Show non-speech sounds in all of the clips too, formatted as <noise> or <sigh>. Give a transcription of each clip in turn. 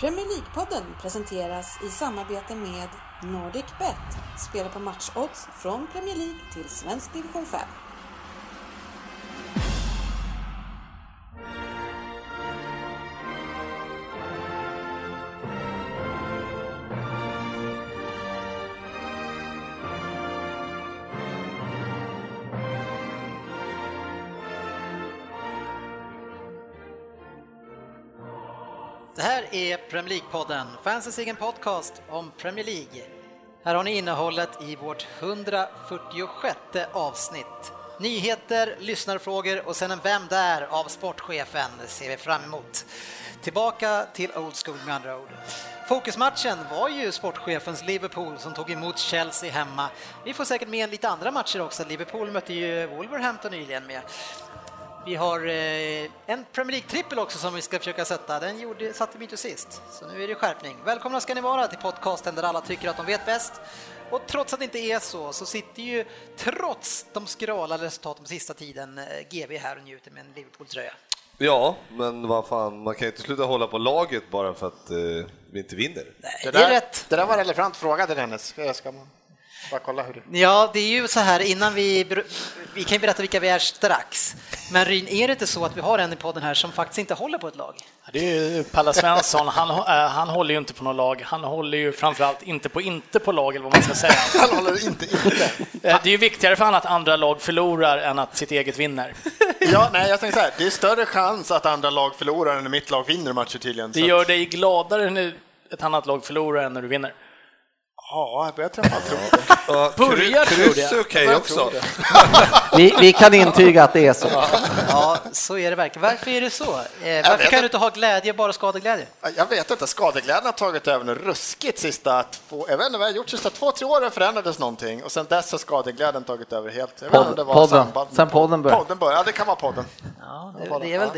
Premier League-podden presenteras i samarbete med NordicBet. Spela på matchodds från Premier League till svensk division 5. Här är Premier League-podden, fansens egen podcast om Premier League. Här har ni innehållet i vårt 146 avsnitt. Nyheter, lyssnarfrågor och sen en Vem där? av sportchefen ser vi fram emot. Tillbaka till Old School med andra ord. Fokusmatchen var ju sportchefens Liverpool som tog emot Chelsea hemma. Vi får säkert med lite andra matcher också. Liverpool mötte ju Wolverhampton nyligen med. Vi har eh, en Premier League-trippel också som vi ska försöka sätta. Den gjorde, satte vi inte sist, så nu är det skärpning. Välkomna ska ni vara till podcasten där alla tycker att de vet bäst. Och trots att det inte är så, så sitter ju, trots de skrala resultaten på sista tiden, eh, GV här och njuter med en Liverpool-tröja. Ja, men vad fan, man kan ju inte sluta hålla på laget bara för att eh, vi inte vinner. Nej, Det det är där, rätt. det där var en relevant fråga till Dennis. Ska bara kolla hur det... Ja, det är ju så här innan vi, vi kan ju berätta vilka vi är strax. Men Ryn, är det inte så att vi har en i podden här som faktiskt inte håller på ett lag? Det är ju Palle Svensson, han, äh, han håller ju inte på något lag, han håller ju framförallt inte på inte på lag, eller vad man ska säga. <laughs> Han håller inte inte. Eh, Det är ju viktigare för honom att andra lag förlorar än att sitt eget vinner. <laughs> Ja, nej, jag tänkte så här, det är större chans att andra lag förlorar än att mitt lag vinner matcher tydligen. Det gör dig gladare när ett annat lag förlorar än när du vinner. Ja, jag börjar träffa tro det. Ja, Börjar kryss- tror är okej också. tror. <laughs> Vi, vi kan intyga att det är så. Ja, så är det verkligen. Varför är det så? Eh, varför kan du inte ha glädje, bara skadeglädje? Jag vet inte, skadeglädjen har tagit över nu ruskigt sista två, jag vet inte vad jag har gjort sista två, tre åren förändrades någonting och sen dess har skadeglädjen tagit över helt. Jag var Podden. samband. Sen podden började. Podden började, ja det kan vara podden. Ja, det, det är väl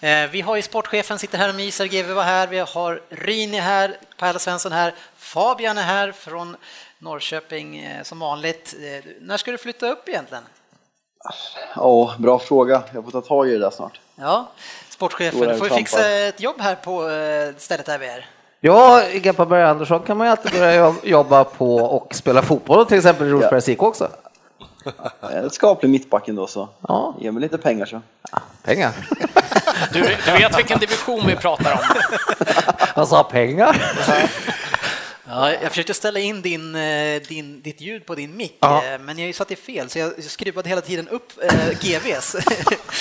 det. Eh, Vi har ju sportchefen sitter här och myser, GW var här, vi har Rini här, Pelle Svensson här, Fabian är här från Norrköping eh, som vanligt. Eh, När ska du flytta upp egentligen? Ja, bra fråga. Jag får ta tag i det där snart. Ja, sportchefen, du får ju fixa ett jobb här på eh, stället där vi är. Ja, i Gappaberg Andersson kan man ju alltid börja jobb- jobba på och spela fotboll, till exempel i Rosbergs IK också. En skaplig mittbacken då så. Ja. Ge mig lite pengar så. Pengar. Du, du vet vilken division vi pratar om? Jag sa pengar. Ja, jag försökte ställa in din, eh, din, ditt ljud på din mick, Ja. eh, men jag satte fel så jag skruvade hela tiden upp eh, GVs. <laughs>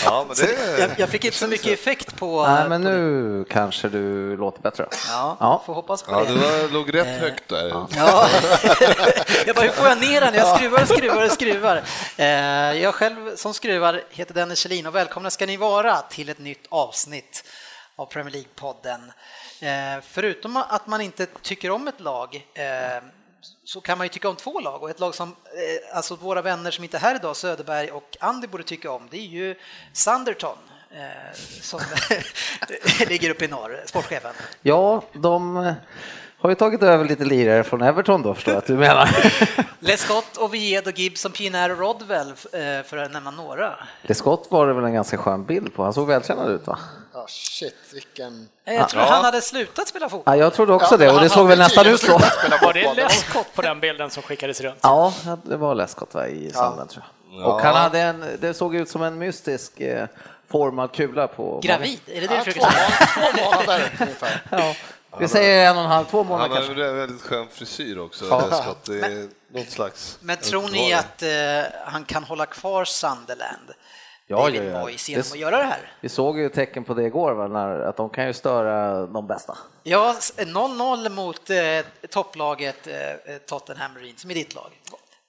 Ja, det jag, jag fick inte så mycket effekt på... Nej, men på nu kanske du låter bättre. Ja, Ja. får hoppas på Ja, det. du låg rätt högt där. Ja. <laughs> jag bara, hur får jag ner den? Jag skruvar och skruvar och skruvar. Eh, Jag själv som skruvar heter Dennis Kjellin och välkomna ska ni vara till ett nytt avsnitt av Premier League-podden. Eh, Förutom att man inte tycker om ett lag eh, så kan man ju tycka om två lag och ett lag som, eh, alltså våra vänner som inte är här idag, Söderberg och Andy borde tycka om, det är ju Sunderton eh, som <laughs> ligger uppe i norr, sportchefen. Ja, de har ju tagit över lite lirare från Everton då, förstår jag att du menar. <laughs> Lescott, Oviedo, Gibson, Pienaar och Rodwell eh, för att nämna några. Lescott var det väl en ganska skön bild på. Han såg välkännad ut va? Ja, shit, vilken... Eh, Jag tror Ja. han hade slutat spela fotboll. Ja, jag trodde också Ja, det men och det han såg väl nästan ut så. Var det Lescott på den bilden som skickades runt? Ja, det var Lescott va, i sanden tror jag. Och han hade en, det såg ut som en mystisk eh, formad kula på... Gravid, är det det Ja, du försöker säga? två månader <laughs> ungefär. Ja, vi säger en och en halv, två Han månader har kanske. en väldigt skön frisyr också, Ja. Det är något slags... Men tror ni att eh, han kan hålla kvar Sunderland? Ja, David ja, ja. Moyes genom att göra det här? Vi såg ju tecken på det igår, va, när, att de kan ju störa de bästa. Ja, s- 0-0 mot eh, topplaget eh, Tottenham Marine, som är ditt lag.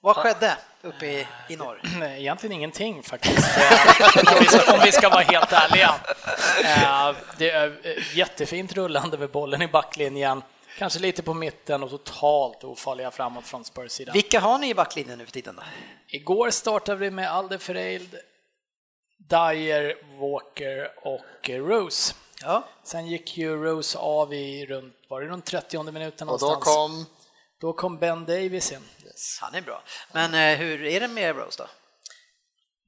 Vad skedde uppe i, i norr? <clears throat> Egentligen ingenting faktiskt, <laughs> Eh, om vi ska, om vi ska vara helt ärliga. Eh, Det är eh, jättefint rullande med bollen i backlinjen, kanske lite på mitten och totalt ofarliga framåt från Spurs sida. Vilka har ni i backlinjen nu för tiden då? Igår startade vi med Alderfereld, Dyer, Walker och eh, Rose. Ja, Sen gick ju Rose av i runt, var det runt 30 minuten Och någonstans. då kom... Då kom Ben Davis in. han är bra. Men eh, hur är det med Rose då?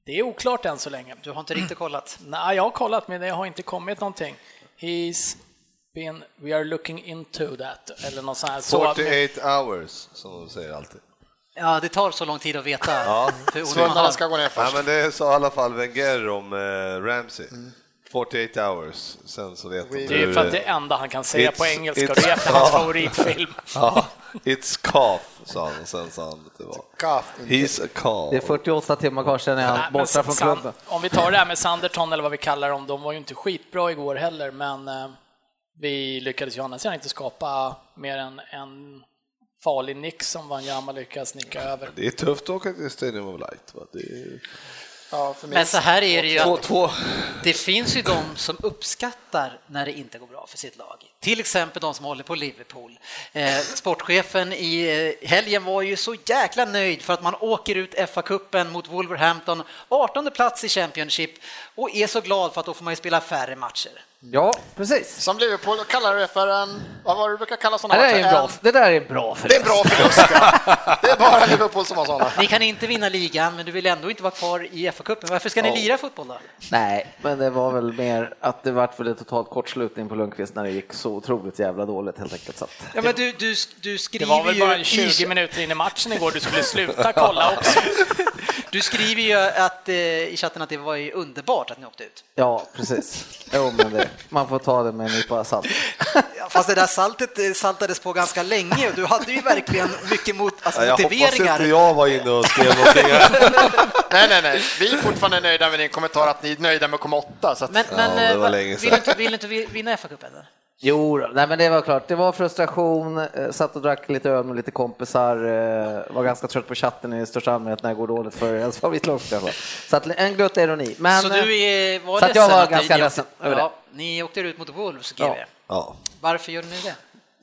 Det är oklart än så länge. Du har inte riktigt kollat? <clears throat> Nej, jag har kollat men det har inte kommit någonting. He's been, we are looking into that, eller något sånt här. Så, 48 hours, som de säger alltid. Ja, det tar så lång tid att veta. Ja. hur <laughs> man- ska gå ner Ja, först. men det sa i alla fall Wenger om eh, Ramsey. 48 hours, sen så vet de det är för att det enda han kan säga på engelska, och det är efter hans <laughs> Ja. favoritfilm. <laughs> Ja, it's cough, sa han och sen sa han att det var He's a cough. Det är 48 timmar kvar sen är han borta från San- klubben. Om vi tar det här med Sanderton eller vad vi kallar dem, de var ju inte skitbra igår heller, men eh, vi lyckades ju sidan inte skapa mer än en farlig nick som Wanyama lyckas nicka över. Det är tufft att åka till Stadium of Light. Va? Det är... Ja. Men så här är det ju Två, att två. det finns ju de som uppskattar när det inte går bra för sitt lag. Till exempel de som håller på Liverpool. Eh, sportchefen i eh, helgen var ju så jäkla nöjd för att man åker ut FA-cupen mot Wolverhampton, 18 plats i Championship och är så glad för att då får man ju spela färre matcher. Ja, precis. Som Liverpool kallar det för en, vad var det du brukar kalla sådana Det där är, en bra, En- det där är bra för Det är en bra förlust. ja. Det är bara Liverpool som har sådana. Ni kan inte vinna ligan, men du vill ändå inte vara kvar i FA-cupen. Varför ska ni Ja. lira fotboll då? Nej, men det var väl mer att det vart väl ett totalt kortslutning på Lundqvist när det gick så otroligt jävla dåligt helt enkelt. Så Ja, men du, du, du Det skriver var väl ju bara i- 20 minuter in i matchen igår du skulle sluta kolla också. <laughs> Du skriver ju att, eh, i chatten att det var ju underbart att ni åkte ut. ja, precis. Jo, men det, man får ta det med en nypa salt. <laughs> Ja, Fast det där saltet eh, saltades på ganska länge och du hade ju verkligen mycket mot, alltså, Ja, jag hoppas motiveringar. inte jag var inne och skrev någonting. här. <laughs> Nej, nej, nej. Vi är fortfarande nöjda med din kommentar att ni är nöjda med att komma åtta. Så att, Men, men det eh, var va- länge vill, sedan. du inte, vill du inte vi- vinna FA-cupen? Jo, nej, men det var klart. Det var frustration, eh, satt och drack lite öl med lite kompisar, eh, var ganska trött på chatten i största allmänhet när det går dåligt för <laughs> ens favoritlag. Så att en glutt ironi. Men, Så du är, var så att jag var ganska ni ledsen åkte, över det. ja, Ni åkte ut mot Wolves, GV. Ja. Ja. Varför gjorde ni det?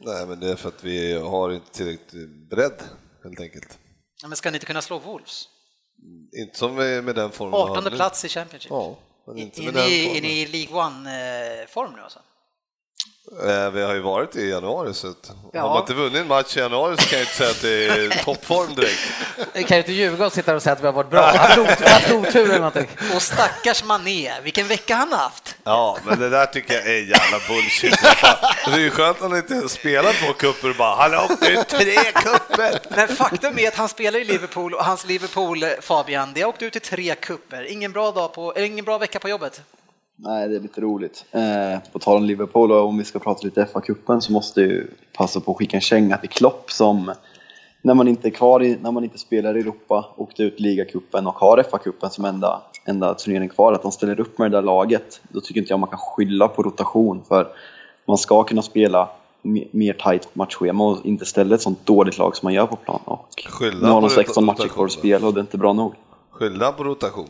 Nej, men det är för att vi har inte tillräckligt bredd, helt enkelt. Ja, men ska ni inte kunna slå Wolves? Inte som med med den formen vi har 18 nu. plats i Championship. Ja, men inte är, med den ni, är formen. ni i League One-form nu alltså? Eh, Vi har ju varit i januari, så att Ja. har man inte vunnit en match i januari så kan jag inte säga att det är <laughs> toppform direkt. Vi kan ju inte ljuga och sitta och säga att vi har varit bra. Haft otur- eller någonting. Och stackars Mané, vilken vecka han har haft! Ja, men det där tycker jag är jävla bullshit. Det är ju skönt att han inte spelar två kupper och bara han har åkt ut tre kupper. Men faktum är att han spelar i Liverpool och hans Liverpool, eh, Fabian, det har åkt ut i tre kupper. Ingen bra, dag på, ingen bra vecka på jobbet. Nej, det är lite roligt. Eh, på tal om Liverpool och om vi ska prata lite FA-cupen så måste ju passa på att skicka en känga till Klopp som när man inte är kvar i, när man inte spelar i Europa, åkte ut ligacupen och har FA-cupen som enda, enda turnering kvar, att de ställer upp med det där laget. Då tycker inte jag man kan skylla på rotation för man ska kunna spela me- mer tight matchschema och inte ställa ett sånt dåligt lag som man gör på plan. Och nu har de 16 matcher kvar att spela och det är inte bra nog. Skylla på rotation.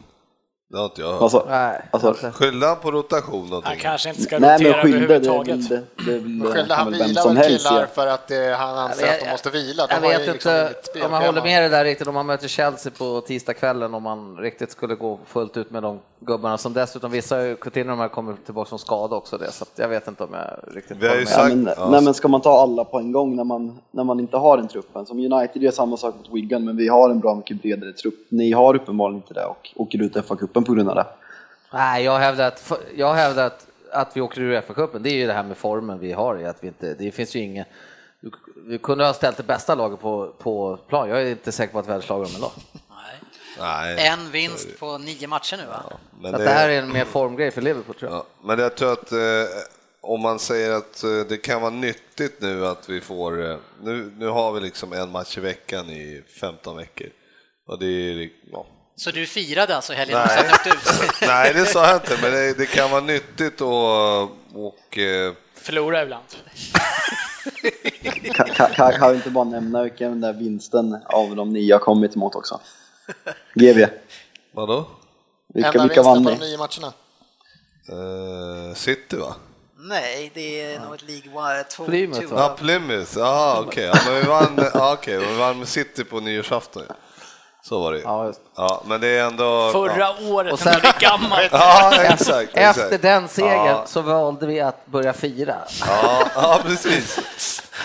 Det har inte jag hört. Alltså, Nej, alltså, alltså. Skylla på rotation Han någonting. kanske inte ska nej men rotera skilda, det, är överhuvudtaget. det, det väl- Skyllde han vila helst killar för att eh, han anser Jag att de måste vila? De Jag ju vet liksom inte inget om man håller med det där riktigt, om man möter Chelsea på tisdagskvällen om man riktigt skulle gå fullt ut med de gubbarna som dessutom vissa Coutinho de här kommer tillbaka som skada också det, så att jag vet inte om jag riktigt Vi har ju håller med. sagt- Ja, men, ja. nej, men ska man ta alla på en gång när man, när man inte har den truppen? Som United gör samma sak mot Wigan, men vi har en bra mycket bredare trupp. Ni har uppenbarligen inte det och åker ut FA-cupen på grund av det. Nej, jag hävdar att, jag hävdar att, att vi åker ur FA-cupen, det är ju det här med formen vi har i att vi inte, det finns ju ingen vi kunde ha ställt det bästa laget på, på plan. Jag är inte säker på att vi hade slagit dem ändå. Nej. En vinst på nio matcher nu va? Men Så att det här är en mer formgrej för Liverpool tror jag. Ja, men jag tror att eh, om man säger att eh, det kan vara nyttigt nu att vi får, eh, nu, nu har vi liksom en match i veckan i 15 veckor. Och det är, ja. Så du firade alltså helgen Nej. <laughs> Nej, det sa jag inte, men det, det kan vara nyttigt och, och eh, Förlora ibland. Kan, kan, vi inte bara nämna vilken den där vinsten av de nio har kommit emot också? GV. vadå? Vilka, Enda vilka vann på ni? de nio matcherna. Eh, City va? Nej, det är något League One, två, Plymouth, två- va? Ja, Plymouth, jaha okej. Ja, men vi vann, ja, okej, vi vann med City på nyårsafton. ja. Så var det ju. Ja, just. Ja, men det är ändå... Förra Ja, året, Och sen- när det är gammalt. <laughs> ja exakt. exakt. Efter den segern Ja. så valde vi att börja fira. Ja, ja precis.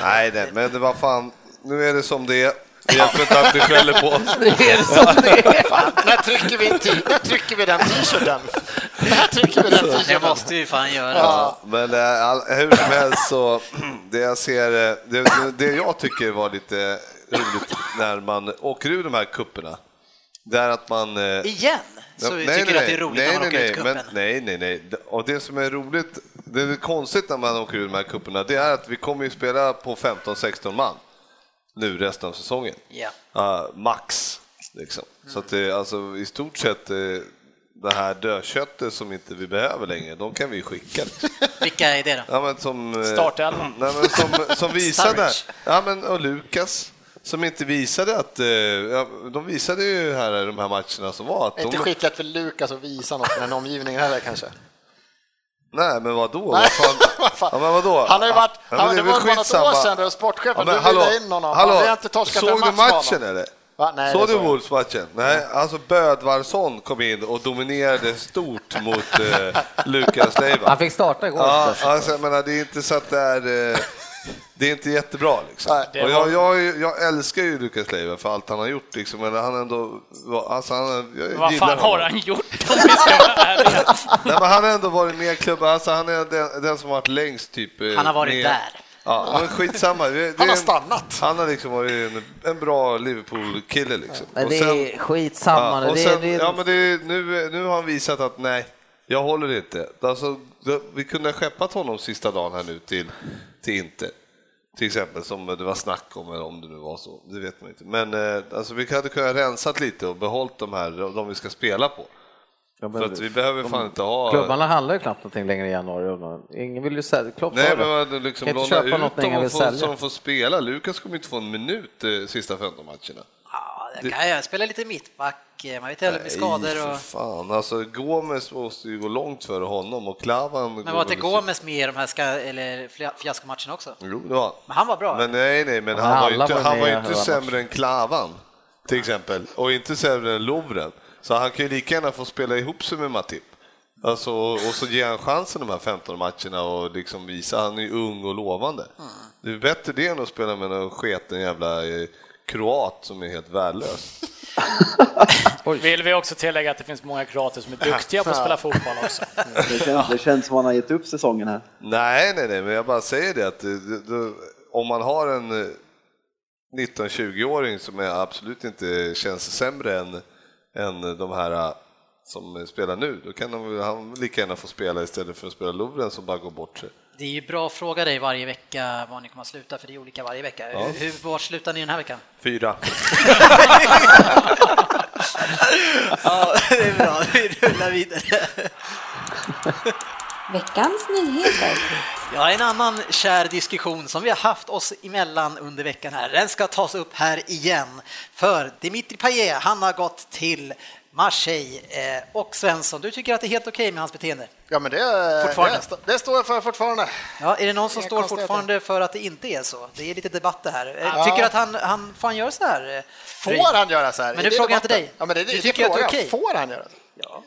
Nej, nej, men det var fan, nu är det som det är. Det hjälper inte att ni skäller på oss. Det är som det är. <laughs> När trycker vi, när trycker vi den t-shirten? När trycker vi den Det t-shirten? måste vi fan göra. Ja, men eh, all, hur som helst så, <clears throat> det jag ser, eh, det, det- det jag tycker var lite roligt när man åker ur de här kupperna, det är att man... eh, Igen? Så vi tycker att det är roligt nej, när man nej, åker ut nej, cupen? men, nej, nej, nej. Och det som är roligt, det är konstigt när man åker ur de här kupperna, det är att vi kommer ju spela på 15-16 man nu resten av säsongen. Ja. Ja, max. Liksom. Så att det, alltså, i stort sett eh, det här dödköttet som inte vi behöver längre, de kan vi skicka. Liksom. Vilka är det då? Ja, men som, eh, Startelvan. Nej, men som, som <laughs> visade, ja, men, och Lukas, som inte visade att, eh, ja, de visade ju här i de här matcherna som var att Det är inte de, skitlätt för Lukas att visa något med den omgivningen heller kanske. nej men vadå? Nej, Vad fan? <laughs> vad fan. Ja, men vadå? Han har ju varit, Ja, han, men det väl var bara något år sedan då sportchefen, Ja, du hallå, in honom, hallå, han har inte torskat en såg match du matchen eller? Va? Nej, Såg det du. Wolves-matchen? Nej, alltså Bödvarsson kom in och dominerade stort mot eh, Lukas Leiva. Han fick starta igår. Ja, alltså, jag menar, det är inte så att det är... Eh, det är inte jättebra liksom. Nej, det och var- jag, jag, jag älskar ju Lukas Leiva för allt han har gjort liksom, men han ändå... Alltså, han, jag Vad fan har honom. han gjort om vi ska vara ärliga? <laughs> Nej, men han har ändå varit med i klubben, alltså, han är den, den som har varit längst typ... eh, Han har varit med, där. Ja, men skitsamma. Det, Han har en- stannat. Han har liksom varit en, en bra Liverpool-kille liksom. Men Och det sen- är skitsamma nu. Ja, och Det sen, är, det är, ja, men det är, nu, nu har han visat att nej, jag håller inte. Alltså, vi kunde ha skeppat honom sista dagen här nu till, till Inter. Till exempel, som det var snack om, eller om det nu var så, det vet man inte. Men eh, alltså, vi hade kunnat rensat lite och behållit de här, de vi ska spela på. Ja, För att vi behöver fan inte ha... Klubbarna handlar ju knappt någonting längre i januari. Ingen vill ju sälja. Klopp Nej, men man liksom Kan inte låna köpa ut dem och få, så de får spela. Lukas kommer inte få en minut eh, sista 15 matcherna. Det kan jag spela lite mittback, man vet inte heller med skador Nej, för och... fan. Alltså, Gomes måste ju gå långt före honom och Klavan... Men var inte Gomes med i de här ska, eller fia- fiaskomatcherna också? Jo, det var Men han var bra. Men nej, nej, men han var ju inte, var han var inte sämre än Klavan, till exempel. Och inte sämre än Lovren. Så han kan ju lika gärna få spela ihop sig med Matip. Alltså, och så ger han chansen de här 15 matcherna och liksom visa, han är ju ung och lovande. Det är bättre det än att spela med någon sketen jävla eh, kroat som är helt värdelös. <laughs> Vill vi också tillägga att det finns många kroater som är duktiga på att spela <laughs> fotboll också. Det känns, det känns som han har gett upp säsongen här. Nej, nej, nej, men jag bara säger det att det, det, det, om man har en eh, 19-20-åring som är absolut inte känns sämre än, än de här eh, som spelar nu, då kan de, han lika gärna få spela istället för att spela Lovren som bara går bort sig. Det är ju bra att fråga dig varje vecka var ni kommer att sluta, för det är olika varje vecka. Hur, var slutar ni den här veckan? Fyra. <laughs> Ja, det är bra. Vi rullar vidare. Veckans nyheter. Ja, en annan kär diskussion som vi har haft oss emellan under veckan här, den ska tas upp här igen. För Dimitri Payet, han har gått till Marseille eh, och Svensson, du tycker att det är helt okej med hans beteende? Ja, men det, Fortfarande. det, det står jag för fortfarande. Ja, är det någon som står fortfarande för att det inte är så? Det är lite debatt det här. Eh, Tycker du att han, han fan gör så här? eh? Får han göra så här? Men nu det frågar jag inte dig. Ja, men det, Du det, tycker det att det är okej? Får han göra så? Ja,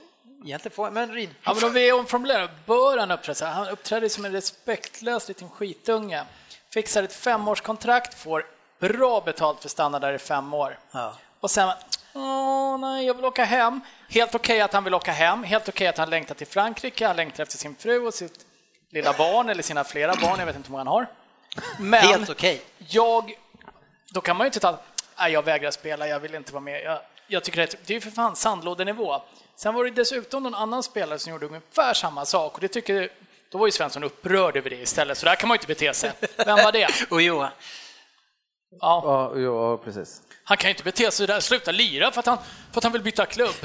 egentligen får men Ryn. Ja, men om vi omformulerar, bör han uppträda så här? Han uppträder som en respektlös liten skitunge. Fixar ett femårskontrakt, får bra betalt för att stanna där i fem år. Ja. Och sen, åh nej, jag vill åka hem. Helt okej att han vill åka hem, helt okej att han längtar till Frankrike, han längtar efter sin fru och sitt lilla barn, eller sina flera barn, jag vet inte hur många han har. Men Helt okej. jag, då kan man ju inte ta, nej jag vägrar spela, jag vill inte vara med. Jag, jag tycker att det är för fan sandlådenivå. Sen var det dessutom någon annan spelare som gjorde ungefär samma sak och det tycker, då var ju Svensson upprörd över det istället, så där kan man ju inte bete sig. Vem var det? <laughs> Och Johan, Ja, Ja, ja, precis. han kan ju inte bete sig där, sluta lira för att han, för att han vill byta klubb.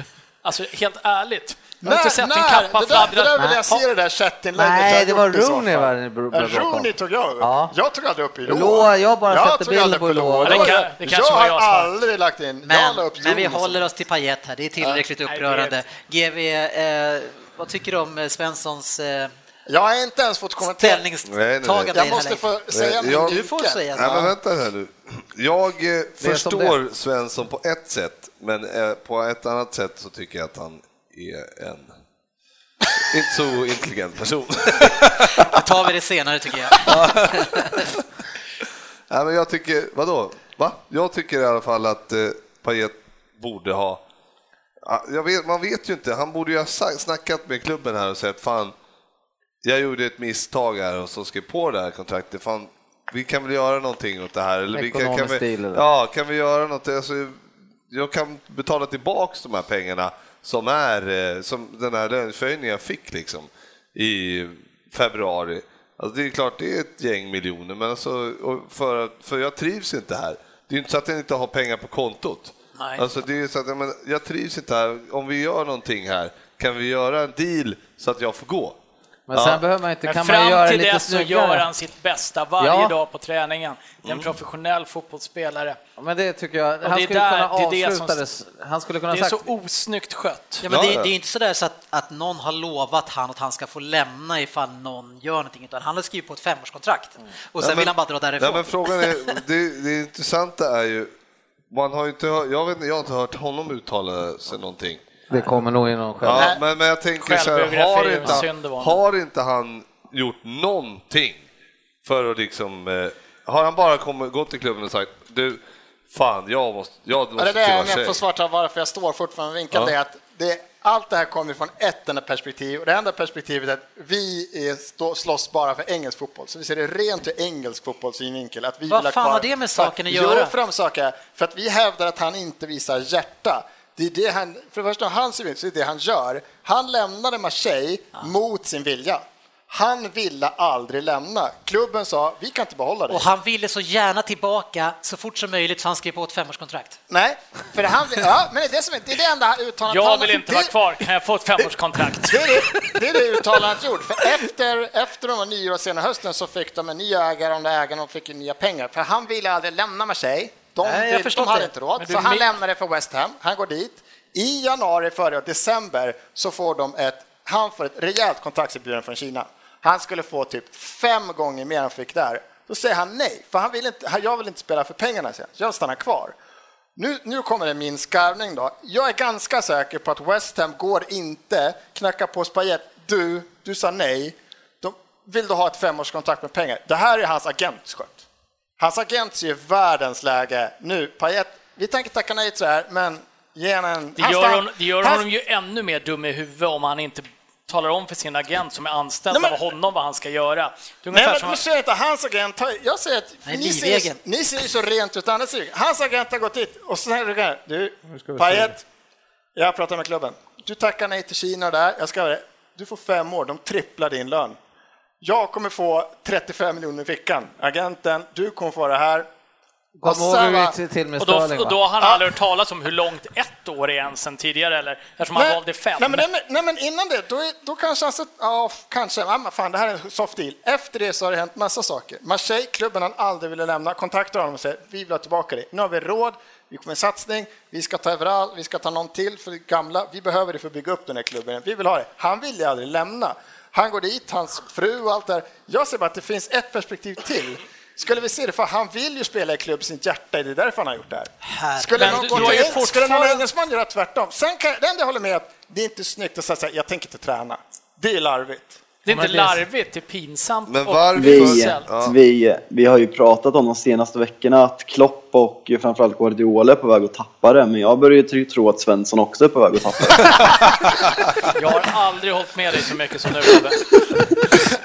Alltså helt ärligt. Jag har inte sett en kappa det, där, det där fladdra. vill jag se det där chattinlägget. Nej, jag det var Rooney var det. Rooney tog jag upp. Ja. Jag tog aldrig upp i Loa, jag bara jag sätter tog bilden på upp Loa. Ja, det Jag, kan- det kanske jag var har jag aldrig lagt in. men, men vi håller oss till Payet här, det är tillräckligt upprörande. GV, eh, vad tycker du om eh, Svenssons eh, Jag har inte ens fått kommentera. ställningstagande Jag måste få säga Nej, min jag- Du får säga Nej, men vänta här nu. Jag eh, förstår Svensson på ett sätt, men eh, på ett annat sätt så tycker jag att han är en inte så intelligent person. <laughs> Då tar vi det senare tycker jag. <laughs> Nej, men jag tycker, vadå? Va? Jag tycker i alla fall att eh, Payet borde ha... Jag vet, man vet ju inte, han borde ju ha snackat med klubben här och sagt fan, jag gjorde ett misstag här och så skrev på det här kontraktet. Fan, vi kan väl göra någonting åt det här? Eller vi kan, kan Ekonomisk vi, stil eller? ja, kan vi göra något? Alltså, jag kan betala tillbaks de här pengarna som är eh, som den här löneförhöjningen jag fick liksom i februari. Alltså det är klart, det är ett gäng miljoner, men alltså, för, för jag trivs inte här. Det är ju inte så att jag inte har pengar på kontot. Nej. Alltså det är så att, men, jag trivs inte här. Om vi gör någonting här, kan vi göra en deal så att jag får gå? Men Ja. sen behöver man inte, Men kan man göra till lite dess så gör snyggare. han sitt bästa varje Ja. dag på träningen. Det är en professionell fotbollsspelare. Ja, Men det tycker jag, han det skulle där- kunna det är det som- avsluta det, han skulle kunna Det är så sagt osnyggt skött. Ja, men Ja, det, ja. det är inte sådär så att, att någon har lovat han att han ska få lämna ifall någon gör någonting, utan han har skrivit på ett femårskontrakt och sen Ja, men- vill han bara dra därifrån. Nej, men frågan är, <laughs> det, det intressanta är ju, man har ju inte jag, vet, inte, jag har inte hört honom uttala sig någonting. Det kommer nog in någon själv. Ja, men, men jag tänker så här, har inte, har inte han gjort någonting för att liksom, eh, har han bara kommit, gått till klubben och sagt du, fan jag måste, jag Ja, måste det där är med försvaret av varför jag står fortfarande vinkad, Ja. det är att det, allt det här kommer från ett enda perspektiv och det enda perspektivet är att vi är, stå, slåss bara för engelsk fotboll. Så vi ser det rent ur engelsk fotbollssynvinkel. Att vi Vad fan har det med saken att Jo, göra? för de saker, för att vi hävdar att han inte visar hjärta. Det är det han, för det första, hans så är det han gör. Han lämnade Marseille mot sin vilja. Han ville aldrig lämna. Klubben sa, vi kan inte behålla dig. Och han ville så gärna tillbaka så fort som möjligt så han skrev på ett femårskontrakt. Nej, för han, ja, men det är det, som det är det enda uttalandet Jag han- vill inte det- vara kvar, kan jag få ett femårskontrakt? Det är det, det är det uttalandet gjort. För efter, efter de var nyår sena hösten så fick de en ny ägare och ägaren fick ju nya pengar. För han ville aldrig lämna Marseille. De, Nej, jag vill, förstår de hade det. inte råd, så han min- lämnade för West Ham. Han går dit. I januari, före december, så får de ett, han får ett rejält kontraktserbjudande från Kina. Han skulle få typ fem gånger mer än han fick där. Då säger han nej, för han vill inte, jag vill inte spela för pengarna, så jag stannar kvar. Nu, nu kommer det min skarvning då. Jag är ganska säker på att West Ham går inte knacka på Spajet. Du, du sa nej. De, vill du ha ett femårskontrakt med pengar? Det här är hans skött. Hans agent ser ju världens läge. Nu, Payet, vi tänker tacka nej till det här, men ge henne en... Det gör, hon, det gör honom ju ännu mer dum i huvudet om han inte talar om för sin agent som är anställd Nej, men- av honom vad han ska göra. Det Nej, men du säger inte hans agent. Jag säger att Nej, ni ser, ni ser ju så rent ut sidan. Hans agent har gått dit och så säger du, du Payet, jag pratar med klubben. Du tackar nej till Kina och där. Jag ska göra det. Du får fem år, de tripplar din lön. Jag kommer få 35 miljoner i fickan. Agenten, du kommer få det här. Och Kom ihåg sen hur det va- gick till- med och då, och då har han Ja. aldrig hört talas om hur långt ett år är än sen tidigare, eller? Eftersom han valde fem. Nej, men, nej, nej, men innan det, då, är, då kanske han sett, ja, kanske, ja, men fan, det här är en soft deal. Efter det så har det hänt massa saker. Marseille, klubben han aldrig ville lämna, kontaktar honom och säger, vi vill ha tillbaka dig. Nu har vi råd, vi kommer en satsning, vi ska ta över allt, vi ska ta någon till för det gamla, vi behöver det för att bygga upp den här klubben. Vi vill ha det. Han ville aldrig lämna. Han går dit, hans fru och allt där. Jag ser bara att det finns ett perspektiv till. Skulle vi se det, för han vill ju spela i klubb sitt hjärta, det är därför han har gjort det här. Herre. Skulle någon, gå till, skulle någon fortfarande- engelsman göra tvärtom? Sen kan, det enda jag håller med att det är inte snyggt att säga jag tänker inte träna. Det är larvigt. Det är inte larvigt, det är pinsamt. Men och varför- Vi. Ja. vi, vi har ju pratat om de senaste veckorna att Klopp och framförallt Guardiola är på väg att tappa det, men jag börjar ju tro- tro att Svensson också är på väg att tappa det. <laughs> Jag har aldrig hållit med dig så mycket som nu.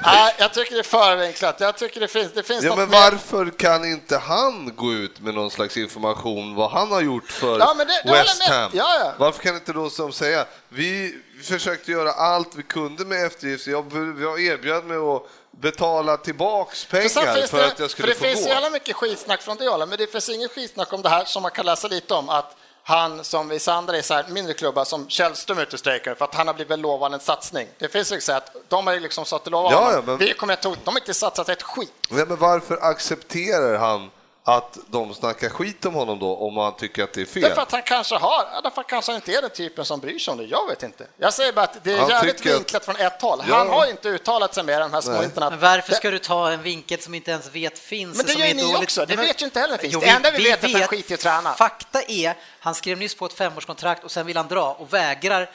Nej, jag tycker det är för vinklat. Jag tycker det finns, det finns Ja, något men varför kan inte han gå ut med någon slags information vad han har gjort för Ja, men det- det West Ham? med. Ja, ja. Varför kan inte då som säga, vi försökte göra allt vi kunde med eftergifter, jag, jag erbjöd mig att betala tillbaks För pengar för det, att jag för skulle det få finns gå. jävla mycket skitsnack från det hållet, men det finns inget skitsnack om det här som man kan läsa lite om, att han som vissa andra i så här mindre klubbar som Källström är ute och strejkar för att han har blivit lovad en satsning. Det finns ju så att de har ju liksom satt och lovat Ja, ja, men- Vi kommer att ta de har inte satsat ett skit. Nej, men varför accepterar han att de snackar skit om honom då, om han tycker att det är fel? Därför att han kanske har, därför att kanske han inte är den typen som bryr sig om det. Jag vet inte. Jag säger bara att det är Han jävligt tycker att- vinklat från ett håll. Ja. Han har inte uttalat sig mer än de här små internet. Men varför ska du ta en vinkel som inte ens vet finns? Men det gör är ni dåligt? också. Det Nej, men- vet ju inte heller finns. Jo, Det enda vi vet är att han skiter i att träna. Fakta är, han skrev nyss på ett femårskontrakt och sen vill han dra och vägrar,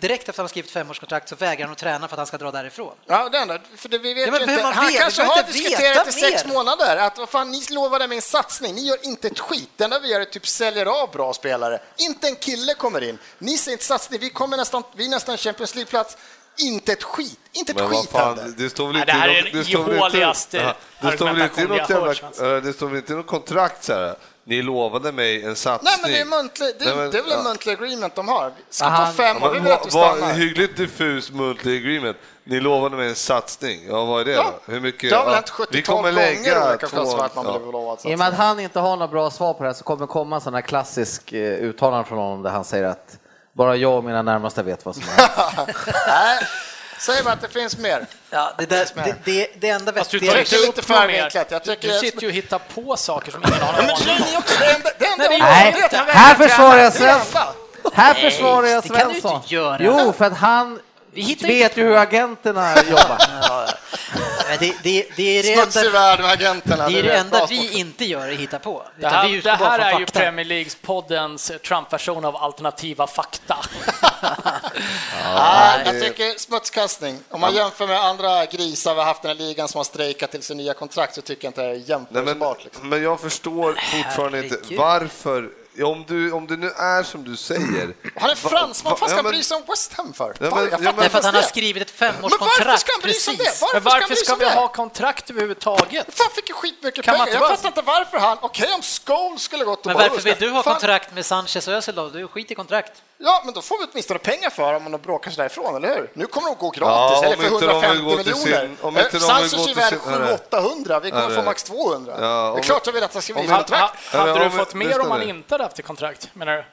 direkt efter att han skrivit femårskontrakt så vägrar han att träna för att han ska dra därifrån. Ja, det enda, för det, vi vet Ja, men ju inte. Han veta? kanske Vi har diskuterat i sex mer. månader att vad fan, ni lovade Men satsning, ni gör inte ett skit. Det enda vi gör är typ säljer av bra spelare. Inte en kille kommer in. Ni ser inte satsning, vi kommer nästan, vi är nästan Champions League-plats. Inte ett skit, inte ett Men skit händer. fan, det står väl Nej, det här i är den det står väl inte- ihåligaste Ja, det står väl inte i argumentation något jag hört, alltså. det står väl inte i något kontrakt så här. Ni lovade mig en satsning. Nej men det är, muntlig, det, Nej, men- det är väl en ja. muntlig agreement de har. Ska Han- på fem Ja, år, vi vill att du stannar. hyggligt diffus muntlig agreement. Ni lovade mig en satsning. Ja, vad är det Ja? Hur mycket? det har väl ja, hänt 70 vi kommer gånger lägga olika två... att man ja. blev lovad I och med att han inte har några bra svar på det här så kommer komma en sån här klassisk eh, uttalande från honom där han säger att bara jag och mina närmaste vet vad som. <laughs> Nej, säg bara att det finns mer. Ja, det, där, det, det, det enda Fast du vettiga... tar inte upp lite för något mer. vinklat. Jag tycker- Du sitter ju och hittar på saker som ingen har men aning om. är ni också. Det enda, det enda Nej, här försvarar jag Svensson. Här försvarar jag det kan du inte Svensson. göra. Jo, för att han hittar vet ju hur agenterna jobbar. <laughs> Men det, det, det är det Smutsig enda, värld med agenterna. det är det enda vi inte gör är hitta på. Det här, det här är ju. Premier Leagues-poddens Trump-version av alternativa fakta. <laughs> Nej, jag tycker smutskastning. Om man jämför med andra grisar vi har haft i den här ligan som har strejkat till sin nya kontrakt så tycker jag inte det är jämförbart. men, Liksom. men jag förstår fortfarande inte Herregud. varför, om du, om det nu är som du säger. Han är fransman, vad fan ska han bry sig om West Ham för? Ja, men- jag ja, men- Därför att han har skrivit ett Men varför femårskontrakt ska han bry sig om det? Varför Men ska han varför ska om vi det? ha kontrakt överhuvudtaget? Fan fick ju skitmycket Kan pengar. Jag fattar inte varför han... Okej om Scholes skulle gått och Men varför vill du ha kontrakt med Sanchez och Özil då? Du skit i kontrakt. Ja, men då får vi åtminstone pengar för dem om de bråkar sig därifrån, eller hur? Nu kommer de gå gratis, Ja, eller om för inte de vill 150 gå till miljoner. sin- om inte är värd sin- 700-800, vi kommer Nej, få max 200. Ja, det är om- klart att han ska om- visa Ha, kontrakt. ha, hade du fått mer om han inte hade haft ett kontrakt, menar du?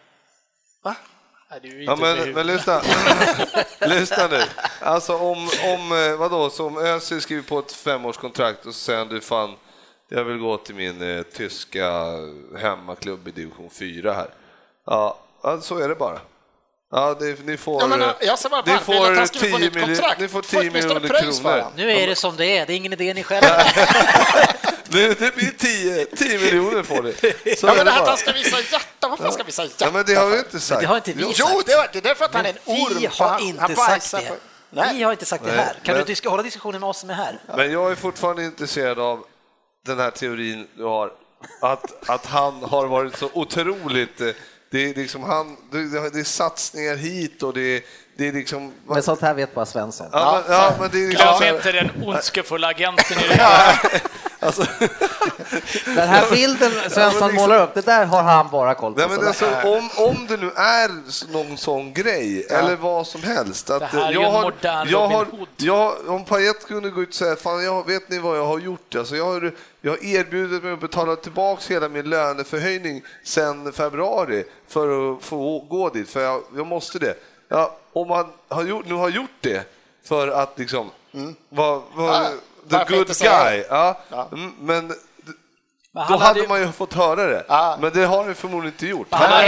Va? Nej, Ja, inte men, men lyssna. <laughs> lyssna nu. Alltså om, om eh, vadå, så om Özil skriver på ett femårskontrakt och så säger han du fan, jag vill gå till min eh, tyska hemmaklubb i division 4 här. Ja, så är det bara. Ja, det, ni får, Ja, men, eh, jag ser bara på ni han, vill att får han skriver på 10 nytt miljoner, ni får Få 10 åtminstone miljoner kronor. han. Nu är det som det är, det är ingen idé ni <laughs> själva. Det, det blir 10, 10 miljoner får ni. Så Ja, men det att bara. han ska visa hjärta, varför ska han visa hjärta? Ja, men det har vi inte sagt. Det har inte vi Jo, sagt. det, var, det är därför att han är en Men orm. vi har han- inte han sagt bajsar det. Nej. Vi har inte sagt det Nej, här. Kan men- du ska hålla diskussionen med oss som är här? Men jag är fortfarande intresserad av den här teorin du har, att, att han har varit så otroligt... Det är, liksom han, det är satsningar hit och det är, det är liksom... Men sånt här vet bara Svensson. Ja, men, ja, men det är Glöm liksom... inte den ondskefulla agenten i <laughs> det här. Alltså, Den här bilden Svensson målar upp, det där har han bara koll på. nej, alltså, om, om det nu är någon sån grej, eller vad som helst. Att Det här är jag en har, modern jag har, jag, Om Payet kunde gå ut och säga, fan jag, vet ni vad jag har gjort? Alltså, jag, har, jag har erbjudit mig att betala tillbaka hela min löneförhöjning sedan februari för att få gå dit, för jag, jag måste det. Ja, om man har gjort, nu har gjort det för att liksom vara vara Ja, the good guy, ja, Ja. mm, men Men då han hade ju- man ju fått höra det. Ja. Men det har han ju förmodligen inte gjort. Han Eller, han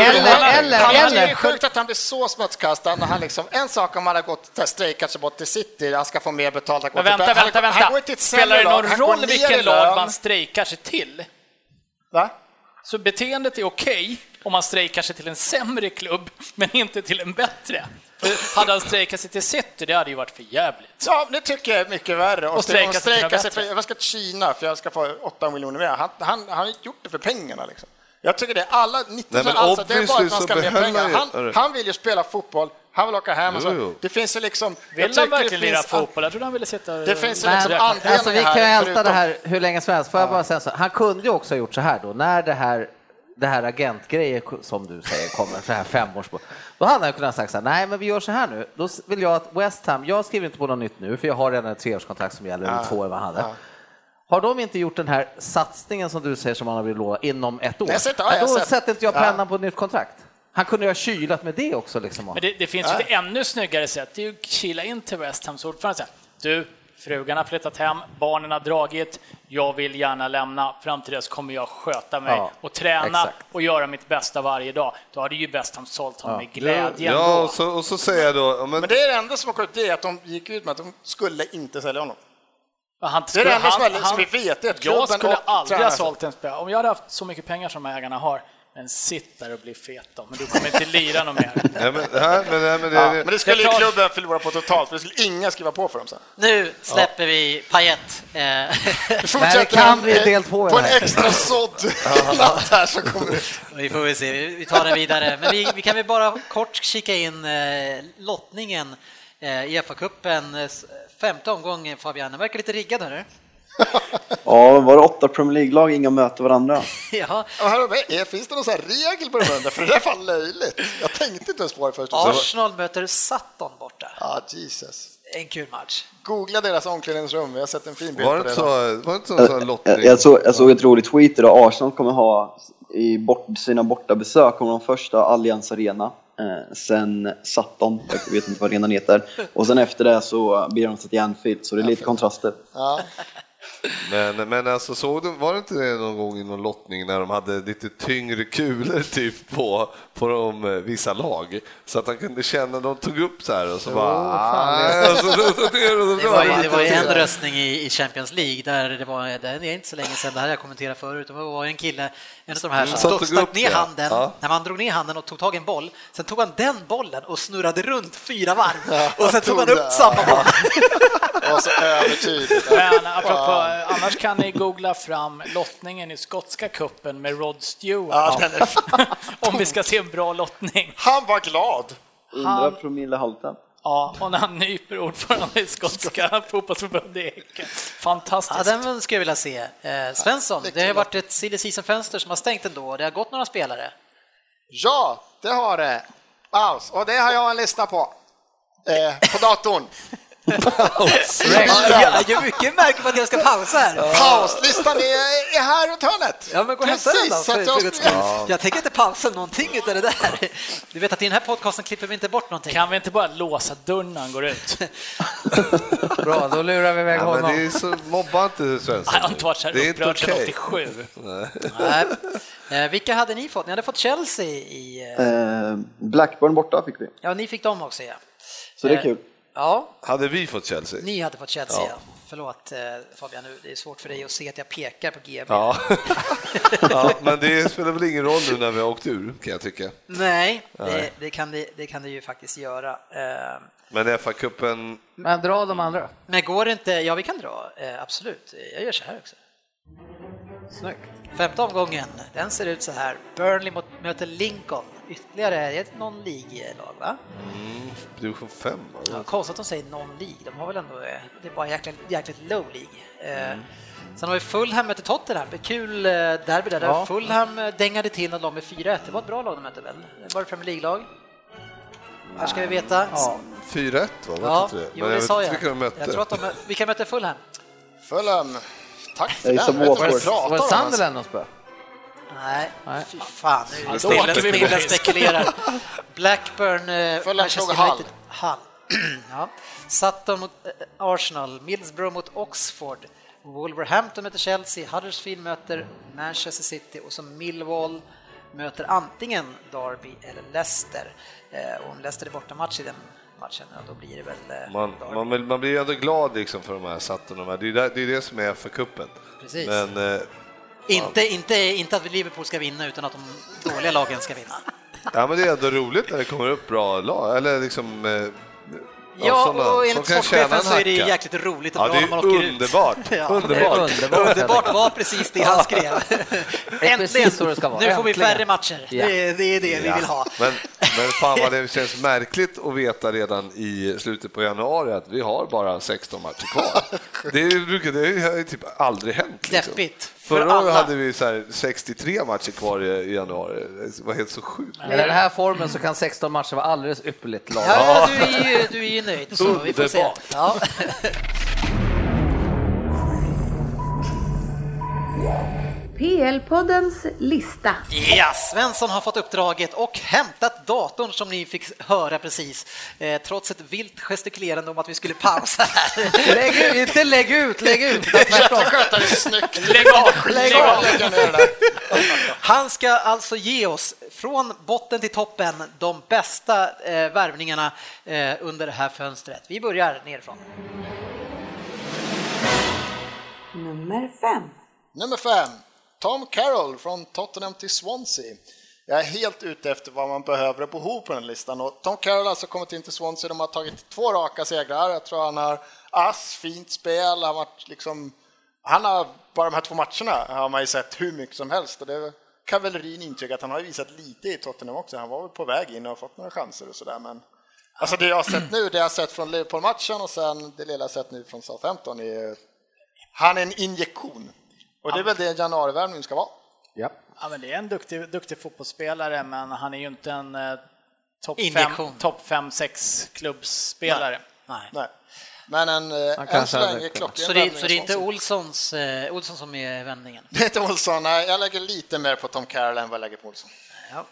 eller, Han, eller, det är sjukt att han blir så smutskastad när han liksom, en sak om han hade gått där, strejkat sig bort till City, han ska få mer betalt. han Men till- vänta, han- vänta, Han vänta. går till ett Spelar det någon han roll vilken lag man strejkar sig till? Va? Så beteendet är okej om man strejkar sig till en sämre klubb, men inte till en bättre. För hade han strejkat sig till City, det hade ju varit för jävligt. Ja, det tycker jag är mycket värre. Och strejka strejka, sig till strejka sig för, jag ska till Kina för jag ska få 8 miljoner mer. Han, han, han har inte gjort det för pengarna. Liksom. Jag tycker det är alla, 90 Nej, alltså, det är bara att man ska mer pengar. Han, han vill ju spela fotboll, han vill åka hem. och Jo, så. jo. Det finns ju liksom... jag Vill han verkligen lira fotboll? Jag trodde han ville sitta... Det finns ju Men, liksom anledningar alltså, vi kan älta det här hur länge som helst. Får jag bara säga så, han kunde ju också ha gjort så här då, när det här det här agentgrejen som du säger kommer, för det här femårsbo. Då hade han kunnat sagt så här, nej men vi gör så här nu, då vill jag att West Ham, jag skriver inte på något nytt nu, för jag har redan ett treårskontrakt som gäller, eller två år vad han hade. Har de inte gjort den här satsningen som du säger som han har velat lova inom ett år, jag inte, ja, ja, jag då sett. sätter inte jag Ja. pennan på ett nytt kontrakt. Han kunde ju ha kylat med det också. Liksom. Men det, det finns ju ett ännu snyggare sätt, det är ju att kila in till West Hams ordförande och säga, du, frugan har flyttat hem, barnen har dragit, jag vill gärna lämna, fram till dess kommer jag sköta mig Ja, och träna exakt. och göra mitt bästa varje dag. Då hade ju West Ham sålt honom med glädje Ja, ändå. och så, och så säger jag då, ja, men, Men det är det enda som har kommit, det är att de gick ut med att de skulle inte sälja honom. Han Det är det enda som, han- som vi vet, det är att Jag skulle aldrig ha sålt en spelare. Om jag hade haft så mycket pengar som ägarna har, Men sitt där och bli fet då, men du kommer inte lira något mer. Nej, men, nej, men, nej, men, det, Ja, men det skulle Det ju klart. klubben förlora på totalt, för det skulle inga skriva på för dem sen. Nu släpper vi Payet. Eh, fortsätter kan en- bli del två På det en här. extra sådd natt här som kommer ut. vi får väl se, vi tar det vidare. Men vi, vi kan väl bara kort kika in eh, lottningen eh, i FA-cupen. Eh, Femte omgången Fabian, den verkar lite riggad hörru. Ja, var det åtta Premier League-lag, inga möter varandra? Ja, här, finns det någon sån här regel på de där? För det där är fan löjligt. Jag tänkte inte ens på det först. Arsenal möter Sutton borta. Ja, Jesus. En kul match. Googla deras omklädningsrum, vi har sett en fin bild var det på det. så, var det inte så, så Jag, lottning? jag, såg, jag såg ett roligt tweet idag. Arsenal kommer ha i bort, sina bortabesök kommer de första Allianz Arena. Eh, sen Sutton, jag vet inte vad arenan heter. Och sen efter det så blir de till Anfield, så det är lite kontraster. Ja. Men, men alltså såg du, var det inte det någon gång i någon lottning när de hade lite tyngre kulor typ på, på de, eh, vissa lag? Så att han kunde känna, de tog upp så här och så bara... "Ah", och så, så, så, det, var, det var en röstning i, i Champions League där det var, det är inte så länge sedan, det här jag kommenterat förut, det var en kille, en av de här som tog stack ner handen, Ja. när man drog ner handen och tog tag i en boll, sen tog han den bollen och snurrade runt fyra varv och sen tog han upp samma boll. Det var så övertydligt. Men apropå, annars kan ni googla fram lottningen i skotska kuppen med Rod Stewart. Ja, <laughs> Om vi ska se en bra lottning. han var glad. Undrar promillehalten. Ja, och när han nyper ordförande i skotska fotbollsförbundet i Häcken. Ja, Fantastiskt. den skulle jag vilja se. Eh, Svensson, det har ju varit ett silly season-fönster som har stängt ändå, det har gått några spelare. Ja, det har det. Paus. Och det har jag en lista på. Eh, på datorn. <laughs> Ja, jag mycket märker på att jag ska pausa här. Pauslistan är, är här runt hörnet. Ja, men gå och hämta den då. Precis, så För, för jag- skull. Jag tänker inte pausa någonting utav det där. Du vet att i den här podcasten klipper vi inte bort någonting. Kan vi inte bara låsa dörren när han går ut? <laughs> Bra, då lurar vi iväg Ja, men det honom. är så, mobba inte Svensson. Han har inte varit så Det är här inte upprörd sedan okej. 87. Nej. Eh, vilka hade ni fått? Ni hade fått Chelsea i... eh, Eh, Blackburn borta fick vi, Ja, ni fick dem också, ja. så det är Eh, kul. Ja, Hade vi fått Chelsea? ni hade fått Chelsea, ja. Ja. Förlåt eh, Fabian, nu, det är svårt för dig att se att jag pekar på GB. Ja. <laughs> ja, men det spelar väl ingen roll nu när vi har åkt ur, kan jag tycka. Nej, det, det, kan det, det kan det ju faktiskt göra. Eh, Men FA-cupen, Men dra de andra. Men går det inte, ja vi kan dra, eh, absolut. Jag gör så här också. Snyggt. Femte omgången, den ser ut så här. Burnley mot, möter Lincoln. Ytterligare det är ett non-League-lag, va? division 5 Ja, konstigt att de säger non-League, de har väl ändå, eh, det är bara jäkligt, jäkligt low League. Eh, Sen har vi Fulham möter Tottenham, kul eh, derby där, där Ja. Fulham dängade till och de med 4-1. Det var ett bra lag de mötte väl? Var det Premier League-lag? Här ska vi veta. Ja. 4-1 va? Var Ja, det? jo, det jag sa jag. vilka de mötte. Jag tror att de, vilka möter Fulham? Fulham. Tack för pratar Var det. Sunderland de spöade? Nej, Nej. fy fan. Nu Ja, snillen, snillen spekulerar. <laughs> Blackburn, eh, Manchester. United, Hull. <clears throat> ja. Sutton mot eh, Arsenal, Middlesbrough mot Oxford, Wolverhampton möter Chelsea, Huddersfield möter Manchester City och så Millwall möter antingen Derby eller Leicester. Eh, och om Leicester är bortamatch i den matchen, ja, då blir det väl Man, Derby. man, man blir ju ändå glad liksom för de här satten. Det är ju det, det, är det som är FA-cupen. Precis. Men eh, Inte, inte, inte att Liverpool ska vinna, utan att de dåliga lagen ska vinna. Ja, men det är ändå roligt när det kommer upp bra lag, eller liksom... eh, Ja, sådana och enligt sportchefen en så är det jäkligt roligt och Ja, bra när man åker underbart. ut. <laughs> Ja, Underbart. Underbart. <laughs> Underbart var precis det han skrev. <laughs> Äntligen! det ska vara. Nu får vi färre matcher. Ja. Det, är- det är det vi vill ha. Men, men fan vad det känns märkligt att veta redan i slutet på januari att vi har bara 16 matcher kvar. <laughs> Det, brukar, det har ju typ aldrig hänt. Liksom. Deppigt. För Förra året hade vi så här 63 matcher kvar i, i januari. Det var helt så sjukt. Med den här formen så kan 16 matcher vara alldeles ypperligt lag. Ja, du är ju, du är ju nöjd, så vi får se. Ja. <laughs> PL-poddens lista. ja, Svensson har fått uppdraget och hämtat datorn som ni fick höra precis, eh, trots ett vilt gestikulerande om att vi skulle pausa här. Lägg ut, inte lägg ut, lägg ut. tvärtom. Lägg av! Lägg av. Han ska alltså ge oss från botten till toppen de bästa eh, värvningarna eh, under det här fönstret. Vi börjar nerifrån. Nummer fem. Nummer fem. Tom Carroll från Tottenham till Swansea. Jag är helt ute efter vad man behöver och behov på den listan. Och Tom Carroll har alltså kommit in till Swansea, de har tagit två raka segrar. Jag tror han har ass, fint spel, han, har liksom, han har, bara de här två matcherna har man ju sett hur mycket som helst. Och det kan väl Rin intyga att han har visat lite i Tottenham också. Han var väl på väg in och fått några chanser och sådär. Men alltså det jag har sett nu, det jag har sett från Liverpool-matchen och sen det lilla jag har sett nu från Southampton är han är en injektion. Och det är väl det en ska vara. Ja. Ja, men det är en duktig, duktig fotbollsspelare, men han är ju inte en eh, topp Injektion. 5-6 klubbspelare. Nej. Nej. Men en, eh, än så länge klockren Så det, så det är inte. Olssons, eh, Olsson som är vändningen? Det är inte Olsson, nej, jag lägger lite mer på Tom Carroll än vad jag lägger på Olsson. Ja.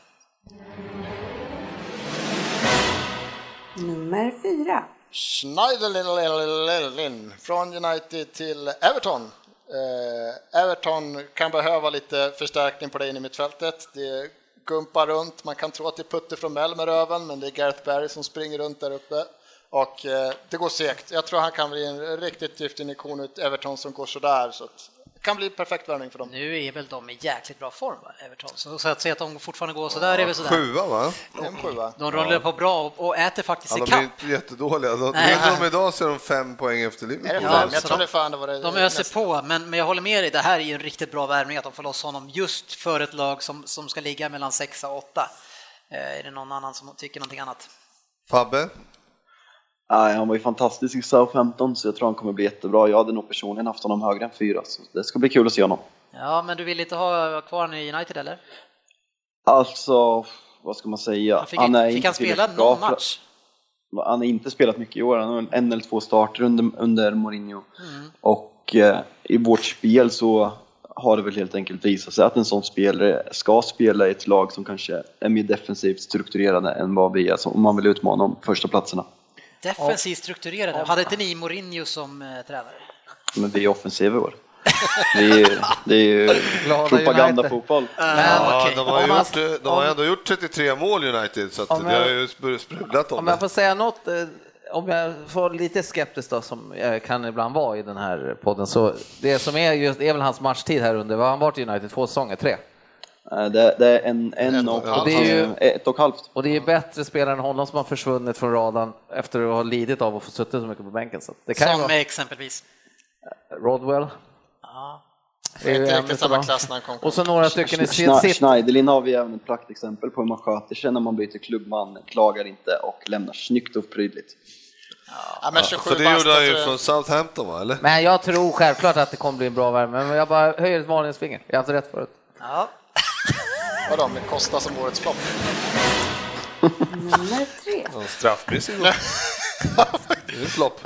Nummer fyra. Schneiderlin från United till Everton. Eh, Everton kan behöva lite förstärkning på det inne i mittfältet. Det gumpar runt, man kan tro att det är Putte från Mell med röven men det är Gareth Barry som springer runt där uppe. Och eh, det går segt. Jag tror han kan bli en riktigt giftig injektion ut Everton som går sådär. Så att kan bli perfekt värvning för dem. Nu är väl de i jäkligt bra form, va, Everton. Så, att säga att de fortfarande går sådär är väl sådär. Sjua va? Sjua. De rullar på bra och, och äter faktiskt Ja, i de är kapp. inte jättedåliga. De, Nej. vinner de idag så är de fem poäng efter Liverpool. Ja, Jag tror de- det fan det var det. De öser på, men, men jag håller med dig, det här är ju en riktigt bra värvning att de får loss honom just för ett lag som, som ska ligga mellan 6 och 8. Eh, är det någon annan som tycker någonting annat? Fabbe? Nej, han var ju fantastisk i Southampton så jag tror han kommer bli jättebra. Jag hade nog personligen haft honom högre än fyra så det ska bli kul att se honom. Ja, men du vill inte ha kvar honom i United eller? Alltså, vad ska man säga? Han fick, är fick inte han spela någon för- match? Han har inte spelat mycket i år, han har en eller två starter under, under Mourinho. Mm. Och eh, i vårt spel så har det väl helt enkelt visat sig att en sån spelare ska spela i ett lag som kanske är mer defensivt strukturerade än vad vi är, om man vill utmana om första platserna. Defensivt strukturerade. Hade inte ni Mourinho som eh, tränare? Men vi är offensiva i år. Det är ju, det är ju <laughs> propagandafotboll. Men, Ja, okej. de har, ju gjort, eh, de har ändå gjort 33 mål United så att Om det jag- har ju börjat sprudlat om Om jag det. får säga något, eh, om jag får lite skeptisk då, som jag kan ibland vara i den här podden, så det som är just, är väl hans matchtid här under, vad har han varit i United? Två säsonger? Tre? Eh, Det, det är en, en och, Ja, det är ju- ett och ett halvt. Och det är bättre spelare än honom som har försvunnit från radarn efter att ha lidit av att få suttit så mycket på bänken. Så det kan Som vara exempelvis. Rodwell. Ja. Det är ju Inte riktigt samma klass när han kom. Och så några stycken i sitt... Schneiderlin har vi även ett praktexempel på hur man sköter sig när man byter klubbman, klagar inte och lämnar snyggt och prydligt. Ja, men 27 För det gjorde han ju från Southampton va, eller? Men jag tror självklart att det kommer bli en bra värme, men jag bara höjer ett varningens finger. Jag har haft rätt förut. Ja. Vadå, med Costa som årets flopp? Nummer tre. En straffmiss igår. Det är en flopp.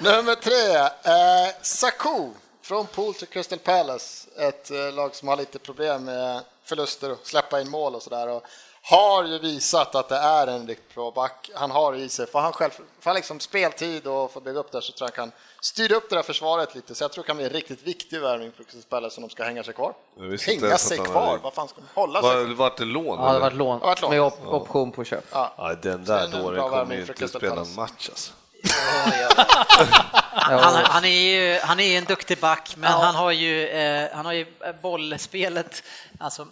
Nummer tre, eh, Saku från Pool till Crystal Palace. Ett eh, lag som har lite problem med förluster och släppa in mål och sådär. Har ju visat att det är en riktigt bra back. Han har i sig, får han själv får han liksom speltid och får bygga upp där så tror jag han kan styra upp det där försvaret lite. Så jag tror det kan bli en riktigt viktig värvning för Crystal Palace om de ska hänga sig kvar. Hänga sig kvar? hade- Vad fan ska de hålla sig? Var, vart det lån? Ja, det varit lån Det varit lån. med op option på köp. Ja, den Så där dåren kommer ju inte spela en match alltså. Han, han, är ju, han är en duktig back, men han har ju, eh, han har ju bollspelet, alltså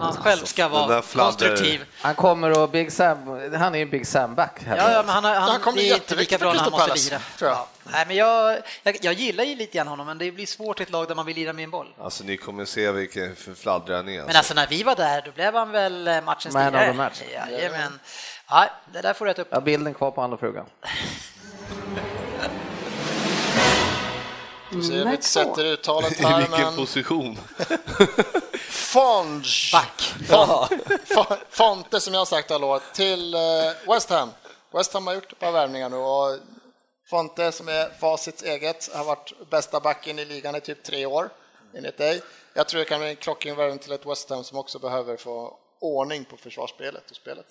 han själv ska den där vara konstruktiv. Han kommer och Big Sam, han är ju en Big Sam-back. Ja, ja, men han, har- Han han, kommer är inte lika bra när han måste lira. Ja. Nej, men jag, jag, jag gillar ju lite grann honom, men det blir svårt i ett lag där man vill lira med en boll. Alltså ni kommer se vilken fladdra han är. Men Alltså. alltså när vi var där, då blev han väl eh, matchens Man of lirare. the match. Jajamän. Ja, det där får du äta upp. Jag har bilden kvar på och frugan. <laughs> Vi sätter uttalet I här, vilken men position? <laughs> <laughs> Fonge. Back. <laughs> Fon- Fonte som jag har sagt alla år till eh, West Ham. West Ham har gjort ett par värvningar nu och Fonte som är facits eget har varit bästa backen i ligan i typ tre år enligt dig. Jag tror det kan bli en klockren värvning till ett West Ham som också behöver få ordning på försvarsspelet och spelet.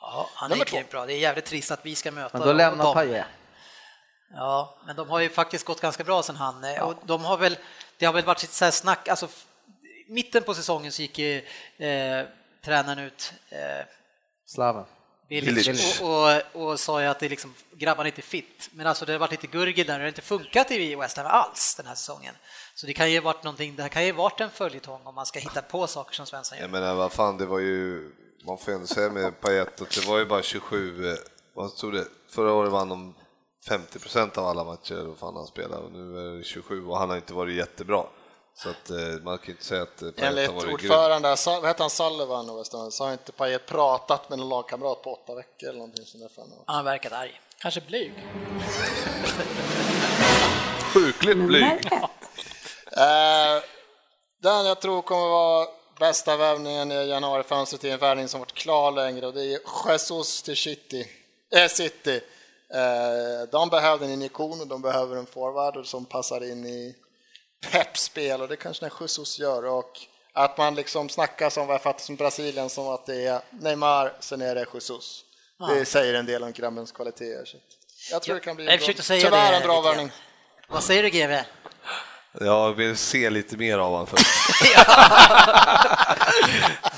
Ja, han Nummer är två. bra. Det är jävligt trist att vi ska möta Men då lämnar dem. Paille. Ja, men de har ju faktiskt gått ganska bra sen han. eh, Och de har väl, det har väl varit lite så här snack, alltså mitten på säsongen så gick ju eh, tränaren ut, eh, Slaven. Bilic. Och, och, och sa ju att det liksom, grabbarna är inte fit. Men alltså det har varit lite gurgel där, det har inte funkat i West Ham alls den här säsongen. Så det kan ju varit någonting, det här kan ju varit en följetong om man ska hitta på saker som Svensson gör. Jag menar, vad fan, det var ju, man får ju ändå säga med Payet att det var ju bara 27, eh, vad stod det, förra året vann de 50 procent av alla matcher, vad fan han spelade, och nu är det 27 och han har inte varit jättebra. Så att eh, man kan ju inte säga att eh, Payet Enligt har varit grym. ordförande, Sa- vad heter han, Sullivan så har inte Payet pratat med en lagkamrat på åtta veckor eller någonting sånt där. Han har verkat arg. Kanske blyg. <laughs> Sjukligt blyg. Eh, den jag tror kommer vara bästa värvningen i januarifönstret är en värvning som varit klar längre och det är Jesus till City. Äh, City. De behövde en injektion och de behöver en forward som passar in i Peps spel och det kanske när Jesus gör och att man liksom snackar som vad jag fattar som Brasilien som att det är Neymar, sen är det Jesus. Det säger en del om grabbens kvaliteter. Jag tror det kan bli Jag en bra, tyvärr en bra värvning. Vad säger du GV? Jag vill se lite mer av honom först. <laughs>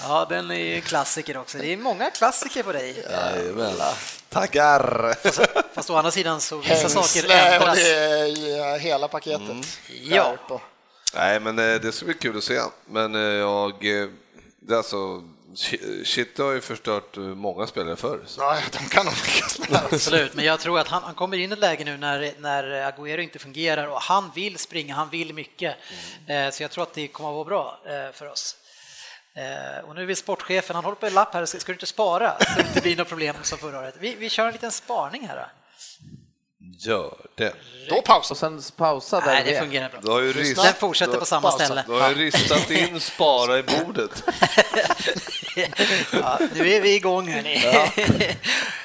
Ja, den är ju klassiker också. Det är många klassiker på dig. Jajamän. Tackar! Fast å andra sidan så vissa saker Hängsle och ändras. det är ju hela paketet. Mm. Ja. Nej, men eh, det ska bli kul att se. Men eh, jag... eh, Det är alltså, Shit har ju förstört eh, många spelare förr. Så. Ja, de kan nog lyckas det. Absolut, men jag tror att han, han kommer in i ett läge nu när, när Agüero inte fungerar och han vill springa, han vill mycket. Eh, så jag tror att det kommer att vara bra eh, för oss. Och nu vill sportchefen, han håller på i lapp här, ska, ska du inte spara så det inte blir något problem som förra året? Vi, vi kör en liten sparning här. Då. Gör det. Då pausar Och sen pausa där Nej, det fungerar bra. Du har ju rist, Den fortsätter på samma pausa. ställe. du har ju ristat in <laughs> spara i bordet. Ja, nu är vi igång hörni.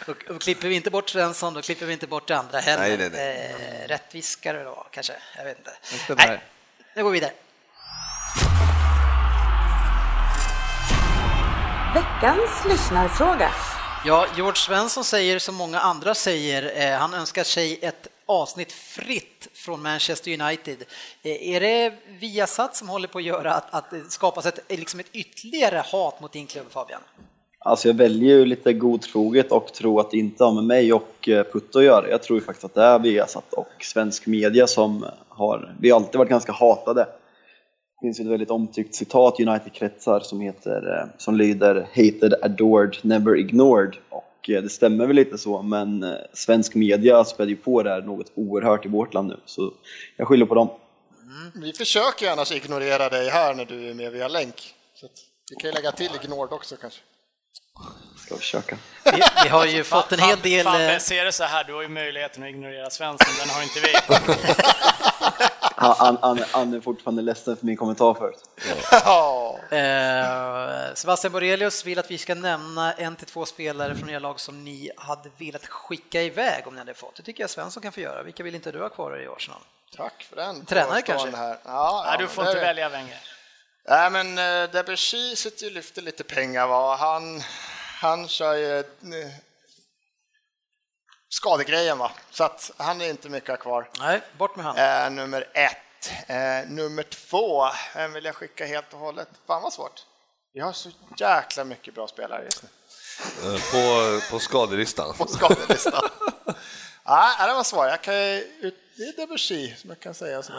och, och klipper vi inte bort Svensson, då klipper vi inte bort det andra heller. Nej, nej, Eh, rättvis ska det vara kanske, jag vet inte. Nej, nu går vi vidare. Veckans lyssnarfråga. Ja, George Svensson säger som många andra säger, eh, han önskar sig ett avsnitt fritt från Manchester United. Eh, är det Viasat som håller på att göra att, att det skapas ett, liksom ett ytterligare hat mot din klubb Fabian? Alltså jag väljer ju lite godtroget och tror att det inte har med mig och eh, Putte att göra. Jag tror ju faktiskt att det är Viasat och svensk media som har, vi har alltid varit ganska hatade. Det finns ett väldigt omtyckt citat i United-kretsar som heter, eh, som lyder “Hated, adored, never ignored” och eh, det stämmer väl lite så, men eh, svensk media spädde ju på det här något oerhört i vårt land nu, så jag skyller på dem. Vi försöker ju annars ignorera dig här när du är med via länk. Så att vi kan ju lägga till ignored också kanske. Ska försöka. Vi, vi har ju fått en hel del... Fabbe, ser det så här, du har ju möjligheten att ignorera Svensson, den har inte vi. <laughs> <laughs> Han, han, han, är fortfarande ledsen för min kommentar förut. Ja, <laughs> Eh, Sebastian Borelius vill att vi ska nämna en till två spelare från era lag som ni hade velat skicka iväg om ni hade fått. Det tycker jag Svensson kan få göra. Vilka vill inte du ha kvar i Arsenal? tack för den. Tränare kanske? Här. Ja, Nej, ja, du får inte välja Wenger. Nej, men uh, Debussy sitter ju och lyfter lite pengar. Va? Han, han kör ju eh, skadegrejen, va? så att han är inte mycket kvar. Nej, bort med han. Eh, nummer ett. Eh, nummer två, vem vill jag skicka helt och hållet? Fan vad svårt. Vi har så jäkla mycket bra spelare just nu Eh, På, på skadelistan. på skadelistan. <laughs> Nej, det var svårt. Jag kan, det är Debussy som jag kan säga. Som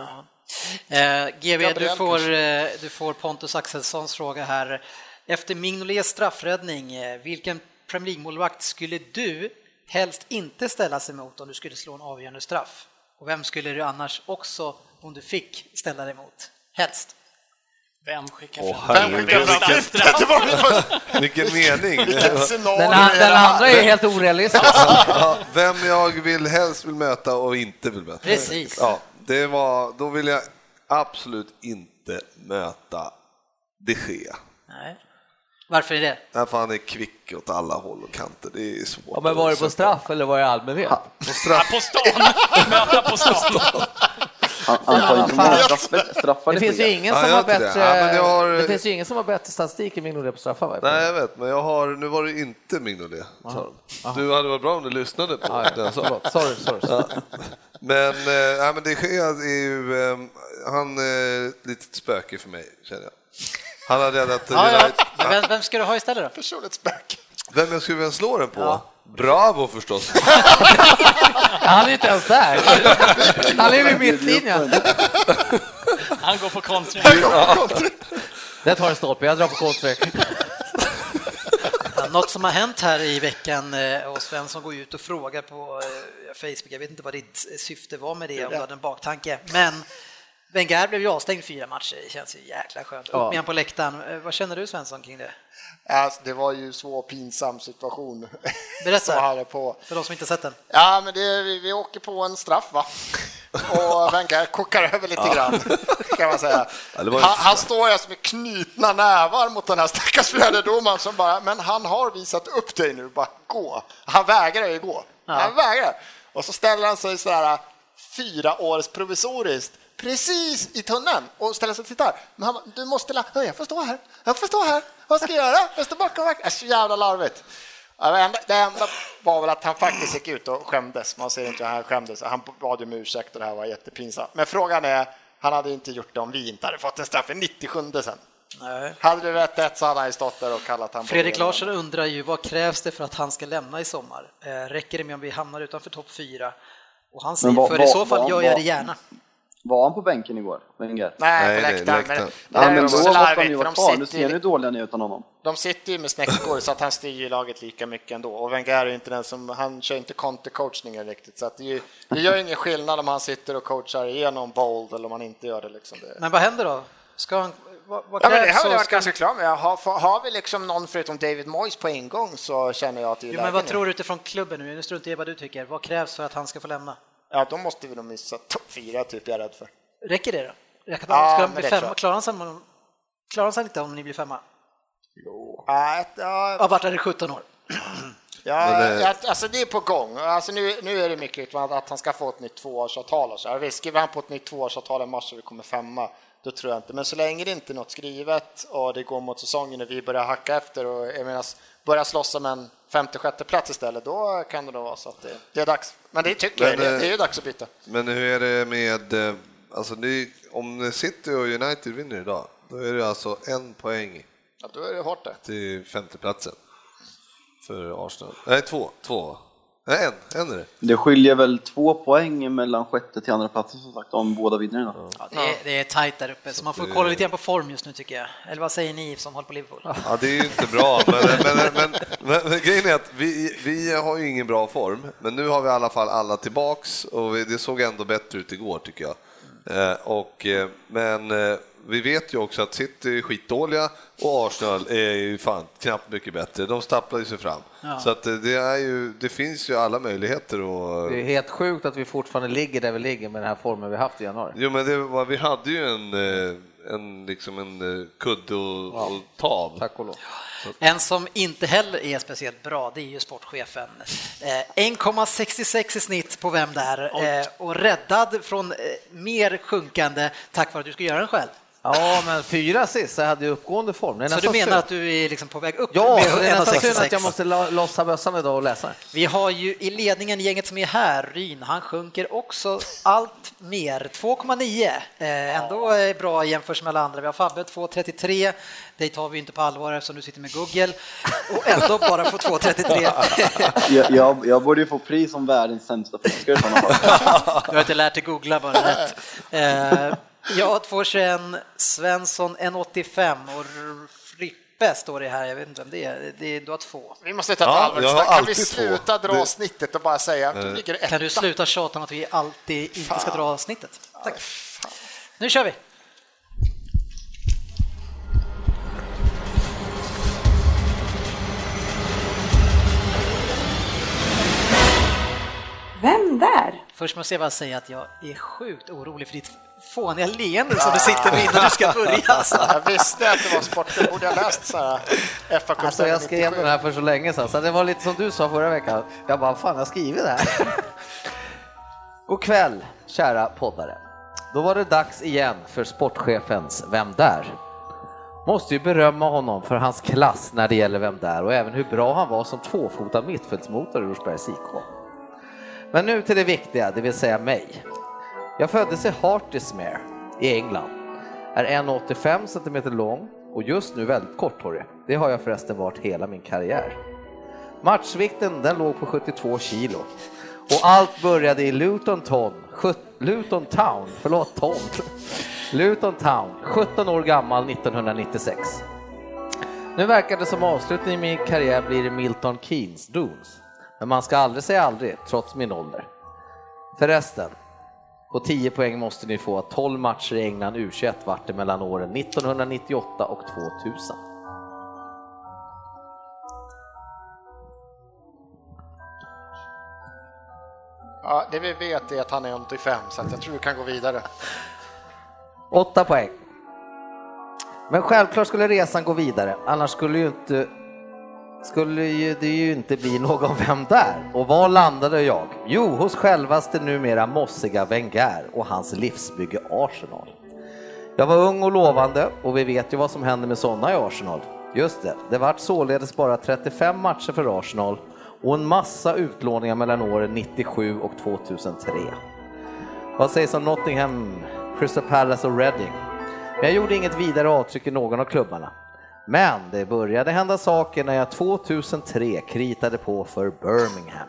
Eh, GV, du får, kanske? eh, du får Pontus Axelssons fråga här. Efter Mignolets straffräddning, eh, vilken Premier League-målvakt skulle du helst inte ställa sig mot om du skulle slå en avgörande straff? Och vem skulle du annars också, om du fick, ställa dig mot? Helst? Vem skickar fram? herregud, Vem skickar fram vilken- straff? <laughs> Vilken mening! Den, är an, den andra är helt orealistisk. Ja, vem jag vill helst vill möta och inte vill möta. Precis. Ja, det var, då vill jag absolut inte möta de Gea. Nej. Varför är det? Därför han är kvick åt alla håll och kanter. Det är svårt. Ja, men var det på straff eller var det i allmänhet? sätta. På Ja, straff. på stan! Möta på stan! Det finns ju ingen Ja, som har det. bättre, Ja, men jag har- det finns ju ingen som har bättre statistik än Mignolet på straffar. va? Nej, jag vet, men jag har, nu var det inte Mignolet. Du hade varit bra om du lyssnade på Ja, det ja. jag sa. Sorry, sorry. sorry. Men, eh, nej, men de Gea är ju, eh, han är ett litet spöke för mig, känner jag. Han har räddat Ja, ja. United. Vem, vem ska du ha istället då? Personligt spöke. Vem jag skulle vilja slå den på? Bravo förstås. <laughs> Han är inte ens där. Han är vid mittlinjen. Han går på kontring. Det tar en stolpe, jag drar på kontring. Ja, Något som har hänt här i veckan eh, och Svensson går ut och frågar på eh, Facebook, jag vet inte vad ditt syfte var med det, om du hade en baktanke, men Wenger blev ju avstängd fyra matcher, det känns ju jäkla skönt. Upp Ja. med på läktaren. Eh, Vad känner du Svensson kring det? Alltså, det var ju så pinsam situation. Berätta. <laughs> på. För de som inte sett den. Ja, men det, vi, vi åker på en straff va? Och <laughs> Wenger kokar över lite grann, kan man säga. <laughs> Ja, ju- Han, han står alltså med knutna nävar mot den här stackars fjärdedomaren som bara, men han har visat upp dig nu, bara gå. Han vägrar ju gå. Han vägrar. Och så ställer han sig sådär fyra års provisoriskt precis i tunneln och ställer sig och tittar. Men han bara, du måste, la- jag får stå här, jag får stå här, vad ska jag göra? Jag står bakom är så jävla larvigt. Det enda, var väl att han faktiskt gick ut och skämdes. Man ser inte hur han skämdes. Han bad ju om ursäkt och det här var jättepinsamt. Men frågan är, han hade inte gjort det om vi inte hade fått en straff i 97 sen. Nej. Hade varit rätt så hade han stått där och kallat han Fredrik Larsson undrar ju vad krävs det för att han ska lämna i sommar? Eh, räcker det med om vi hamnar utanför topp fyra? Och han säger, vad- för i vad- så fall vad- gör jag det gärna. Var han på bänken igår, Wenger? Nej, Nej, på nej, läktaren. läktaren. Men, Ja, men då måste han ju för vara kvar. Nu sitter ser ni dåliga ni är utan honom. De sitter ju med snäckor så att han styr ju laget lika mycket ändå. Och Wenger är ju inte den som, han kör inte countercoachningen riktigt. Så att det, är ju, det gör ingen skillnad om han sitter och coachar igenom bold eller om han inte gör det. Liksom. det. Men vad händer då? Ska han, vad, vad Ja, men det har och varit ska- ganska klart med. Har, har vi liksom någon förutom David Moyes på en gång så känner jag att det är Jo, men vad nu. tror du utifrån klubben nu? Nu struntar jag i vad du tycker. Vad krävs för att han ska få lämna? Ja, då måste vi nog missa topp fyra, typ, jag är rädd för. Räcker det då? Räcker Ja, ska han bli det femma? Klarar han sig, klarar han sig inte om ni blir femma? Ja, ja, Har varit där i 17 år. <clears throat> Ja, ja, alltså det är på gång. Alltså nu, nu är det mycket att, han ska få ett nytt tvåårsavtal. Och så. här. Visst, skriver han på ett nytt tvåårsavtal i mars och vi kommer femma, då tror jag inte. Men så länge det inte är något skrivet och det går mot säsongen och vi börjar hacka efter och jag menar, börjar slåss om en femte, sjätte plats istället, då kan det nog vara så att det, det är dags. Men det tycker jag, Men, det, eh, det är ju dags att byta. Men hur är det med, eh, alltså det, om City och United vinner idag, då är det alltså en poäng Ja, då är det hårt det. till femteplatsen för Arsenal. Nej, två. två. Nej, en. En är det. Det skiljer väl två poäng mellan sjätte till andra platsen som sagt om båda vinner idag. Ja, det, är, det är tajt där uppe, så man får kolla lite grann på form just nu tycker jag. Eller vad säger ni som håller på Liverpool? Ja, det är ju inte bra, men, men, men, men, men grejen är att vi, vi har ju ingen bra form, men nu har vi i alla fall alla tillbaks och vi, det såg ändå bättre ut igår tycker jag. Eh, och, eh, men eh, vi vet ju också att City är skitdåliga och Arsenal är ju fan knappt mycket bättre. De stapplar ju sig fram. Så att eh, det, är ju, det finns ju alla möjligheter att Det är helt sjukt att vi fortfarande ligger där vi ligger med den här formen vi haft i januari. Jo, men det var, vi hade ju en, eh, en, liksom en eh, kudde och, och ta av. Tack och lov. En som inte heller är speciellt bra, det är ju sportchefen. Eh, 1,66 i snitt på vem där och räddad från mer sjunkande tack vare att du ska göra den själv. Ja, men fyra sist så jag hade ju uppgående form. Är Så du menar att du är liksom på väg upp Ja, det är nästan synd 1,66? att jag måste lo- lossa bössan idag och läsa. Vi har ju i ledningen gänget som är här, Ryn, han sjunker också allt mer. 2,9, eh, ändå eh, bra jämfört med alla andra. Vi har Fabbe 2,33, det tar vi inte på allvar eftersom du sitter med Google och ändå bara får 2,33. <laughs> Jag, jag, jag borde ju få pris som världens sämsta fiskare i sådana fall. Du har inte lärt dig googla bara rätt. Eh, jag 2,21, Svensson 1,85 och Frippe står det här, jag vet inte vem det är, det är, du har två. Vi måste ta ett Ja, allvarligt har snack. Kan vi alltid två. sluta dra Det- snittet och bara säga att du ligger etta? Kan du sluta tjata om att vi alltid inte ska dra snittet? Tack. Nu kör vi! Vem där? Först måste jag bara säga att jag är sjukt orolig för ditt fåniga leende som du sitter med innan du ska <laughs> börja. Alltså. Jag visste att det var sport. Jag borde ha läst så här fa Alltså jag skrev den här för så länge sedan, så det var lite som du sa förra veckan. Jag bara, fan jag har skrivit det här. <laughs> God kväll, kära poddare. Då var det dags igen för sportchefens Vem där? Måste ju berömma honom för hans klass när det gäller Vem där och även hur bra han var som tvåfotad mittfältsmotor i Rosbergs IK. Men nu till det viktiga, det vill säga mig. Jag föddes i Hartismere i England. Är 1,85 cm lång och just nu väldigt korthårig. Det har jag förresten varit hela min karriär. Matchvikten den låg på 72 kilo. Och allt började i Luton Town, Luton Town, förlåt Town, <laughs> Luton Town, 17 år gammal 1996. Nu verkar det som avslutningen i min karriär blir Milton Keynes Dunes. Men man ska aldrig säga aldrig, trots min ålder. Förresten, på 10 poäng måste ni få att 12 matcher i England U21 vart det mellan åren 1998 och 2000. Ja, det vi vet är att han är 85, så jag tror du kan gå vidare. 8 poäng. Men självklart skulle resan gå vidare, annars skulle ju inte skulle ju, det ju inte bli någon Vem där? Och var landade jag? Jo, hos självaste numera mossiga Wenger och hans livsbygge Arsenal. Jag var ung och lovande och vi vet ju vad som händer med sådana i Arsenal. Just det, det vart således bara 35 matcher för Arsenal och en massa utlåningar mellan åren 97 och 2003. Vad sägs om Nottingham, Crystal Palace och Reading? Men jag gjorde inget vidare avtryck i någon av klubbarna. Men det började hända saker när jag 2003 kritade på för Birmingham.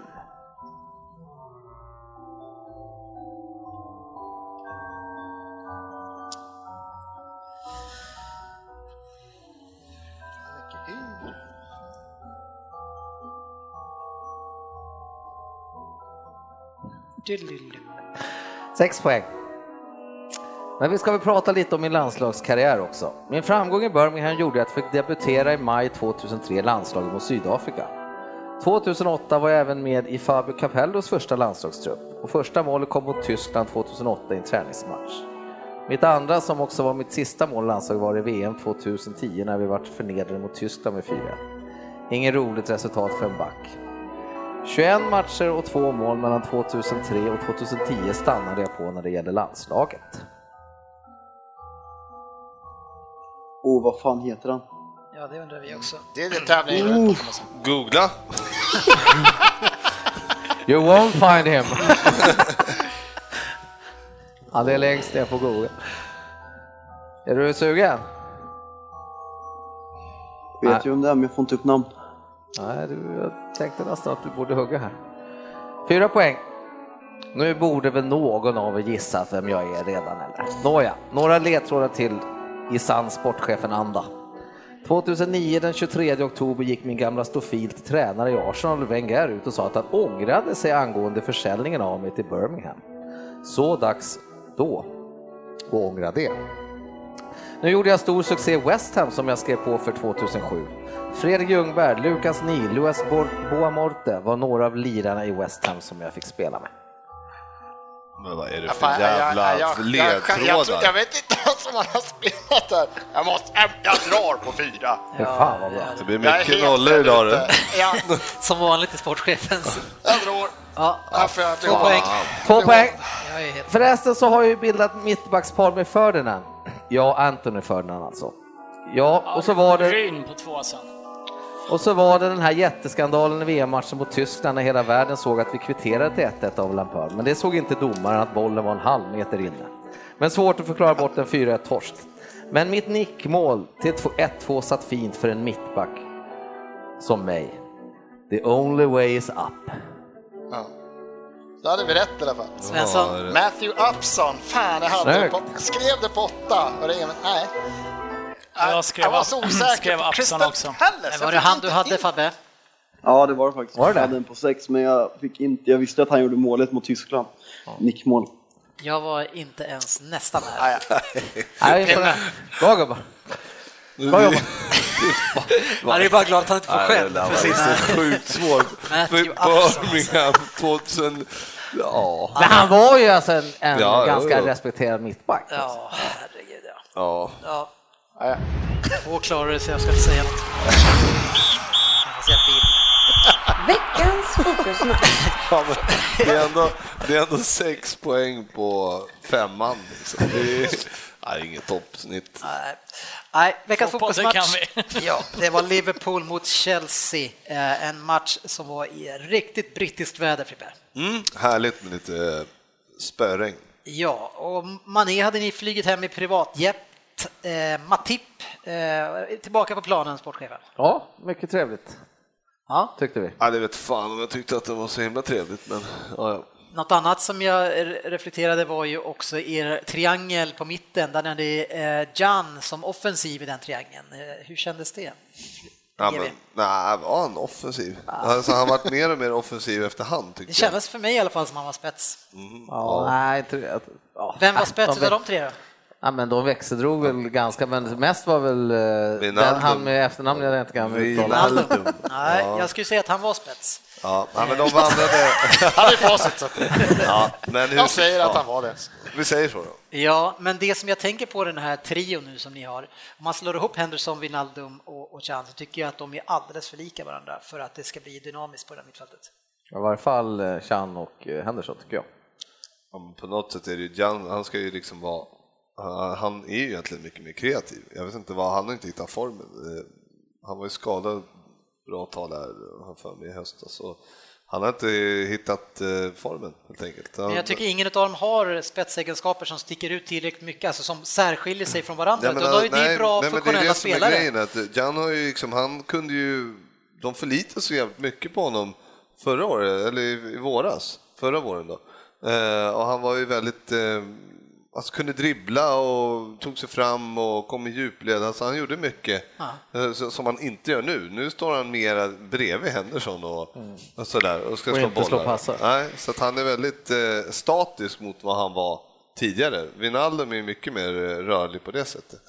Sex poäng. Men vi ska väl prata lite om min landslagskarriär också. Min framgång i Birmingham gjorde att jag fick debutera i maj 2003 i landslaget mot Sydafrika. 2008 var jag även med i Fabio Capellos första landslagstrupp och första målet kom mot Tyskland 2008 i en träningsmatch. Mitt andra, som också var mitt sista mål i landslaget, var i VM 2010 när vi vart förnedrade mot Tyskland med 4-1. Inget roligt resultat för en back. 21 matcher och två mål mellan 2003 och 2010 stannade jag på när det gäller landslaget. Oh, vad fan heter han? Ja, det undrar vi också. Det är det tävlingen går ut på, kan man säga. Googla. <laughs> You won't find him. Han är längst ner på Google. Är du sugen? Vet Nej. ju om det är, men jag får inte upp namn. Nej, du, jag tänkte nästan att du borde hugga här. Fyra poäng. Nu borde väl någon av er gissa vem jag är redan eller? Nåja, några ledtrådar till i sann sportchefen-anda. 2009 den 23 oktober gick min gamla stofil till tränare i Arsenal, Wenger, ut och sa att han ångrade sig angående försäljningen av mig till Birmingham. Så dags då att ångra det. Nu gjorde jag stor succé i West Ham som jag skrev på för 2007. Fredrik Ljungberg, Lukas Ni, Luas Boamorte var några av lirarna i West Ham som jag fick spela med. Men vad är det för jag- jävla jag- jag- jag- jag- jag tror- ledtrådar? Jag vet inte <laughs> ens om han har spelat där. Jag måste, jag, jag drar på fyra. Fy fan vad bra. Det blir Jag mycket nollor idag du. Ja, <laughs> Som vanligt i sportchefens. jag drar. Ja, jag två poäng. Två poäng. Jag. Förresten så har jag ju bildat mittbackspar med Ferdinand. Ja, Anthony Ferdinand alltså. Ja, och så var det, Ryn på två sen. och så var det den här jätteskandalen i VM-matchen mot Tyskland när hela världen såg att vi kvitterade till 1-1 av Lampard. Men det såg inte domaren att bollen var en halv meter inne. Men svårt att förklara bort en 4-1 torsk. Men mitt nickmål till 1-2 satt fint för en mittback som mig. The only way is up. Ja. Då hade vi rätt i alla fall. Svensson. Matthew Upson, fan jag hade det Snyggt. på, skrev det på åtta och det nej. Jag skrev var så <clears throat> osäker skrev på Crystal också. Palace. Jag var det han du hade in- Fabbe? Ja, det var det faktiskt. Var det? Jag hade en på sex, men jag, fick inte, jag visste att han gjorde målet mot Tyskland. Nickmål. Jag var inte ens nästan ja. Nej. <laughs> Bra gubbar. Bra jobbat. <laughs> Han är bara glad att han inte får skäll det där så sjukt svårt. <laughs> Birmingham 2000... Ja. Men han var ju alltså en, en Ja, ganska jo. respekterad mittback. Ja, herregud ja. ja. Två klarar det så jag ska inte säga något. Fast jag vill. Veckans fokusmatch. Ja, men det, är ändå, det är ändå sex poäng på femman. Liksom. Det är nej, inget toppsnitt. Nej. Nej, veckans kan vi. <laughs> Ja, det var Liverpool mot Chelsea. Eh, En match som var i riktigt brittiskt väder, Frippe. Mm, härligt med lite spöregn. Ja, och Mané hade ni flugit hem i privatjet. Eh, Matip eh, tillbaka på planen, sportchefen. Ja, mycket trevligt. Ja. tyckte vi. Ja, det vet fan om jag tyckte att det var så himla trevligt, men ja, ja. Något annat som jag reflekterade var ju också er triangel på mitten, där ni hade Jan som offensiv i den triangeln. Eh, Hur kändes det? Ja, men, nej, var han offensiv? Alltså, han har varit mer och mer offensiv efterhand, Det tycker jag. kändes för mig i alla fall som han var spets. Ja, nej, inte, ja. Vem var Ja, spets de av de tre? Ja, men de växeldrog väl ganska, men mest var väl eh, den, han med efternamn jag inte kan uttala. <laughs> Nej, jag skulle säga att han var spets. Ja, men de vandrade... <laughs> Han är facit. Så <laughs> Ja, men hur... jag säger att han var det. Vi säger så då. Ja, men det som jag tänker på den här trio nu som ni har, om man slår ihop Henderson, Wijnaldum och, och Chan så tycker jag att de är alldeles för lika varandra för att det ska bli dynamiskt på det här mittfältet. I varje fall eh, Chan och eh, Henderson tycker jag. Ja, På något sätt är det ju Jan, han ska ju liksom vara... han- Han är ju egentligen mycket mer kreativ. Jag vet inte vad, han har inte hittat formen. Eh, Han var ju skadad bra tag där, jag för mig, i höstas. Så han har inte hittat eh, formen helt enkelt. Han, Men jag tycker ingen av dem har spetsegenskaper som sticker ut tillräckligt mycket, alltså som särskiljer sig från varandra. Ja, men, det är nej, bra nej, funktionella det är det som är spelare. grejen, att Jan har ju liksom, han kunde ju, de förlitade sig jävligt mycket på honom förra året, eller i, våras, förra våren då. Eh, och han var ju väldigt, alltså kunde dribbla och tog sig fram och kom i djupled, alltså han gjorde mycket eh, så- som han inte gör nu. Nu står han mera bredvid Henderson och, och sådär och ska Och slå inte bollar. slå passar. Nej, så att han är väldigt eh, statisk mot vad han var tidigare. Wijnaldum är mycket mer eh, rörlig på det sättet.